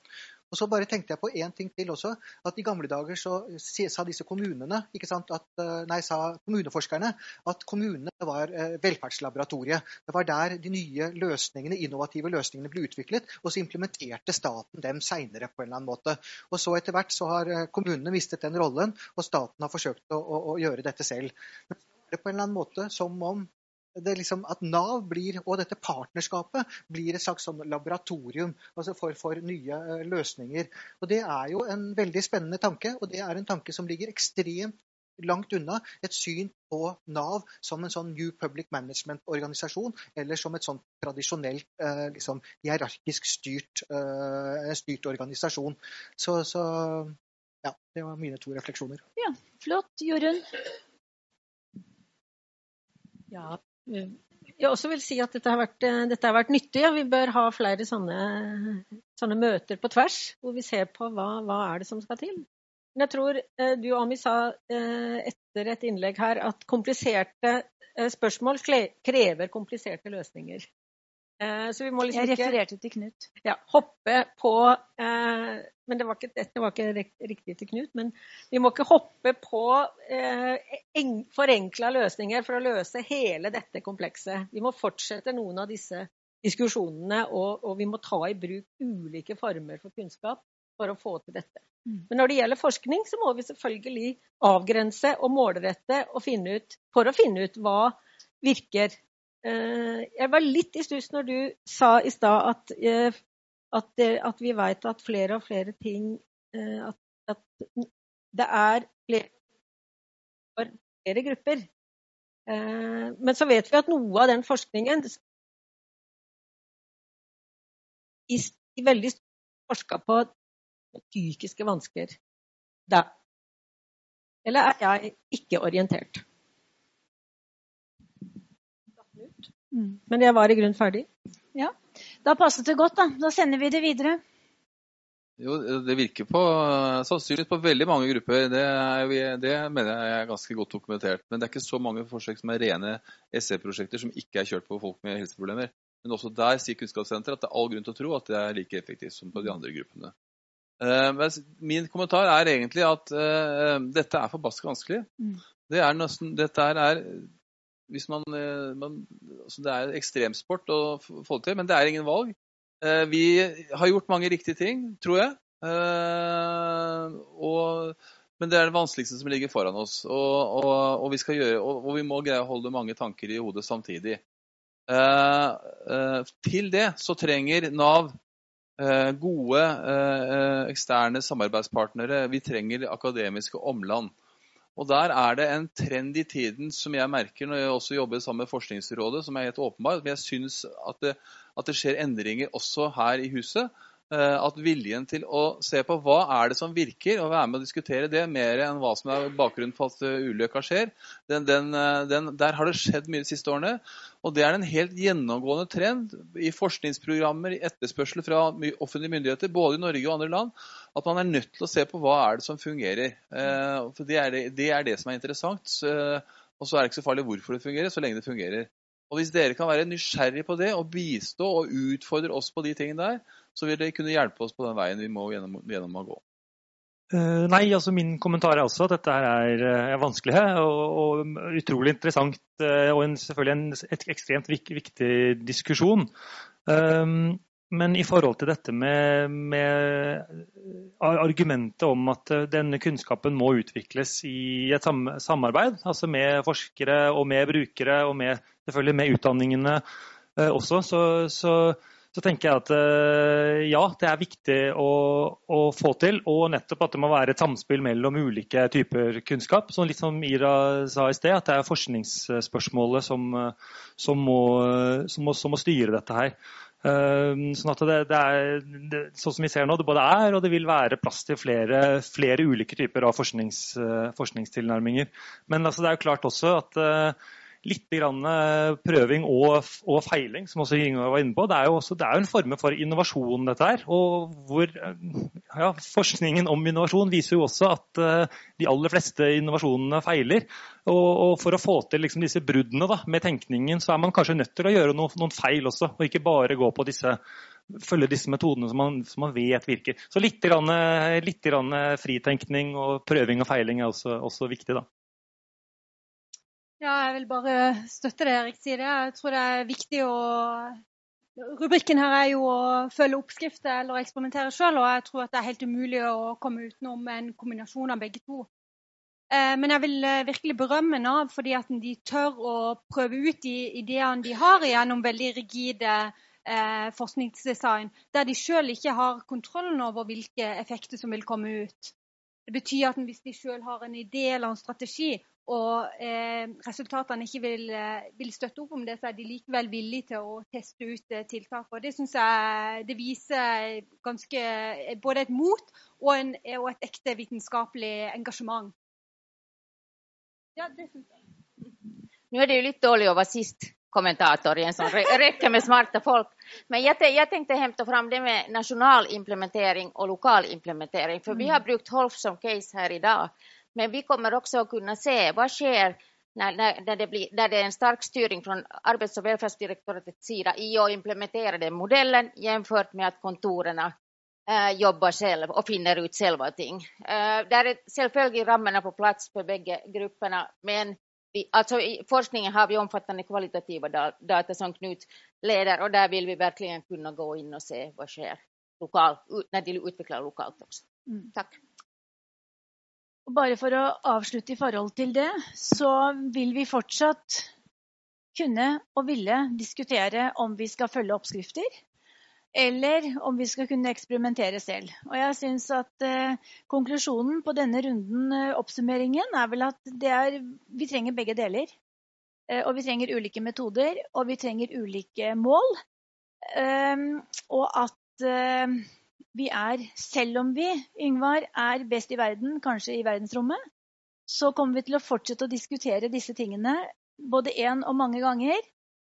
Og så bare tenkte jeg på én ting til også. At i gamle dager så sa disse kommunene, ikke sant, at, eh, nei, sa kommuneforskerne at kommunene var eh, velferdslaboratoriet. Det var der de nye løsningene, innovative løsningene ble utviklet. Og så implementerte staten dem seinere på en eller annen måte. Og så etter hvert så har eh, kommunene mistet den rollen, og staten har forsøkt å, å, å gjøre dette selv. Men det på en eller annen måte som om liksom at Nav blir, og dette partnerskapet blir et slags sånn laboratorium altså for, for, nye eh, løsninger. Og Det er jo en veldig spennende tanke, og det er en tanke som ligger ekstremt langt unna et syn på Nav som en sånn New Public Management-organisasjon, eller som et sånn tradisjonelt eh, liksom, hierarkisk styrt, eh, styrt organisasjon. Så, så, ja, det var mine to refleksjoner.
Ja, Flott. Jorunn?
Ja, jeg også vil si at dette har vært, eh, dette har vært nyttig. og Vi bør ha flere sånne, sånne, møter på tvers, hvor vi ser på hva, hva er det som skal til. Men jeg tror eh, du, Ami, sa eh, etter et innlegg her at kompliserte spørsmål krever kompliserte løsninger.
Eh, så vi må liksom Jeg refererte til Knut.
Ja, hoppe på eh, Men det var ikke, dette var ikke riktig til Knut. Men vi må ikke hoppe på eh, forenkla løsninger for å løse hele dette komplekset. Vi må fortsette noen av disse diskusjonene, og, og vi må ta i bruk ulike former for kunnskap for å få til dette. Mm. Men når det gjelder forskning, så må vi selvfølgelig avgrense og målrette og finne ut, for å finne ut hva virker jeg var litt i stuss når du sa i stad at, eh, at, at, vi vet at flere og flere ting eh, at, at det er flere flere grupper. Men så vet vi at noe av den forskningen i, veldig stor forska på psykiske vansker. Da. Eller er jeg ikke orientert? Mm. Men jeg var i grunnen ferdig.
Ja, Da passet det godt, da. Da sender vi det videre.
Jo, Det virker på sannsynligvis på veldig mange grupper. Det, er, det, mener jeg er ganske godt dokumentert. Men det er ikke så mange forsøk som er rene SE-prosjekter som ikke er kjørt på folk med helseproblemer. Men også der sier Kunnskapssenteret at det er all grunn til å tro at det er like effektivt som på de andre gruppene. Eh, min kommentar er egentlig at uh, dette er forbaska vanskelig. Mm. Det er nesten, dette er hvis man, eh, man altså Det er ekstremsport å få til, men det er ingen valg. Eh, vi har gjort mange riktige ting, tror jeg. Eh, og, men det er det vanskeligste som ligger foran oss. Og, og, og vi, gjøre, og, vi må greie å holde mange tanker i hodet samtidig. Til det så trenger Nav gode eksterne samarbeidspartnere. Vi trenger akademiske omland. Og Der er det en trend i tiden som jeg merker når jeg også jobber sammen med Forskningsrådet, som er helt åpenbar. Men jeg syns at, at, det skjer endringer også her i huset. Eh, at viljen til å se på hva er det som virker, og være med å diskutere det mer enn hva som er bakgrunnen for at eh, ulykka skjer, den, den, eh, den, der har det skjedd mye de siste årene. Og det er en helt gjennomgående trend i forskningsprogrammer, i etterspørsel fra offentlige myndigheter, både i Norge og andre land, at man er nødt til å se på hva er det som fungerer. For det er det, det, er det som er interessant. Og så er det ikke så farlig hvorfor det fungerer, så lenge det fungerer. Og Hvis dere kan være nysgjerrig på det og bistå og utfordre oss på de tingene der, så vil dere kunne hjelpe oss på den veien vi må gjennom, gjennom å gå.
Uh, nei, altså Min kommentar er også at dette er, er vanskelig og, og, utrolig interessant. Og en, selvfølgelig en et ekstremt vik, viktig diskusjon. Um, men i forhold til dette med, med, argumentet om at denne kunnskapen må utvikles i et samarbeid, altså med forskere og med brukere og med, selvfølgelig med utdanningene uh, også, så, så så tenker jeg at eh, ja, det er viktig å, å, få til. Og nettopp at det må være et samspill mellom ulike typer kunnskap. Så litt som Ira sa i sted, at det er forskningsspørsmålet som, som, må, som, må, som må, styre dette her. Eh, sånn at det, det er, sånn som vi ser nå, det både er og det vil være plass til flere, flere ulike typer av forsknings, forskningstilnærminger. Men altså, det er jo klart også at litt grann prøving og, og, feiling, som også Ingar var inne på. Det er jo, også, det er en form for innovasjon, dette her. Og hvor ja, forskningen om innovasjon viser jo også at uh, de aller fleste innovasjonene feiler. Og, og for å få til liksom, disse bruddene da, med tenkningen, så er man kanskje nødt til å gjøre noen, noen feil også, og ikke bare gå på disse følge disse metodene som man, som man vet virker. Så litt, grann, litt grann fritenkning og prøving og feiling er også, også viktig. da.
Ja, jeg vil bare støtte det Erik sier. Jeg tror det er viktig å Rubrikken her er jo å følge oppskrifter eller eksperimentere sjøl, og jeg tror at det er helt umulig å komme utenom en kombinasjon av begge to. Eh, men jeg vil eh, virkelig berømme Nav fordi at de tør å prøve ut de ideene de har gjennom veldig rigide eh, forskningsdesign, der de sjøl ikke har kontrollen over hvilke effekter som vil komme ut. Det betyr at hvis de sjøl har en idé eller en strategi, og eh, resultatene ikke vil, eh, vil, støtte opp om det, så er de likevel villige til å teste ut eh, tiltak. Og Det syns jeg det viser ganske, eh, både et mot og, en, og, et ekte vitenskapelig engasjement.
Ja, det synes jeg. Nå er det jo litt dårlig å være sist kommentator i en sånn rekke med smarte folk. Men jeg, jeg tenkte hente fram det med nasjonal implementering og lokal implementering. For vi mm. har brukt Holf som case her i dag. Men vi kommer också att kunna se vad sker när, när, när, det, blir, när det är en stark styrning från Arbets och välfärdsdirektoratets sida i att implementera den modellen jämfört med att kontoren äh, jobbar själv och finner ut själva ting. Äh, där är självföljd ramarna på plats för bägge grupperna, men vi, alltså i forskningen har vi omfattande kvalitativa data som Knut leder och där vill vi verkligen kunna gå in och se vad sker lokalt, när de utvecklar lokalt också. Mm. Tack.
Og bare for å avslutte i forhold til det, så vil vi fortsatt kunne og ville diskutere om vi skal følge oppskrifter, eller om vi skal kunne eksperimentere selv. Og jeg syns at eh, konklusjonen på denne runden, eh, oppsummeringen, er vel at er, vi trenger begge deler. Eh, og vi trenger ulike metoder, og vi trenger ulike mål. Eh, og at eh, vi er, selv om vi, Yngvar, er best i verden, kanskje i verdensrommet, så kommer vi til å fortsette å diskutere disse tingene både én og mange ganger.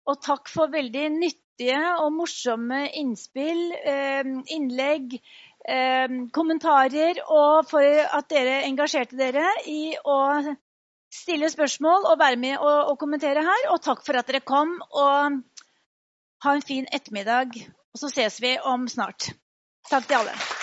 Og takk for veldig nyttige og morsomme innspill, eh, innlegg, eh, kommentarer, og for at dere engasjerte dere i å stille spørsmål og være med og, og kommentere her. Og takk for at dere kom, og ha en fin ettermiddag. Og så ses vi om snart. Takk til alle.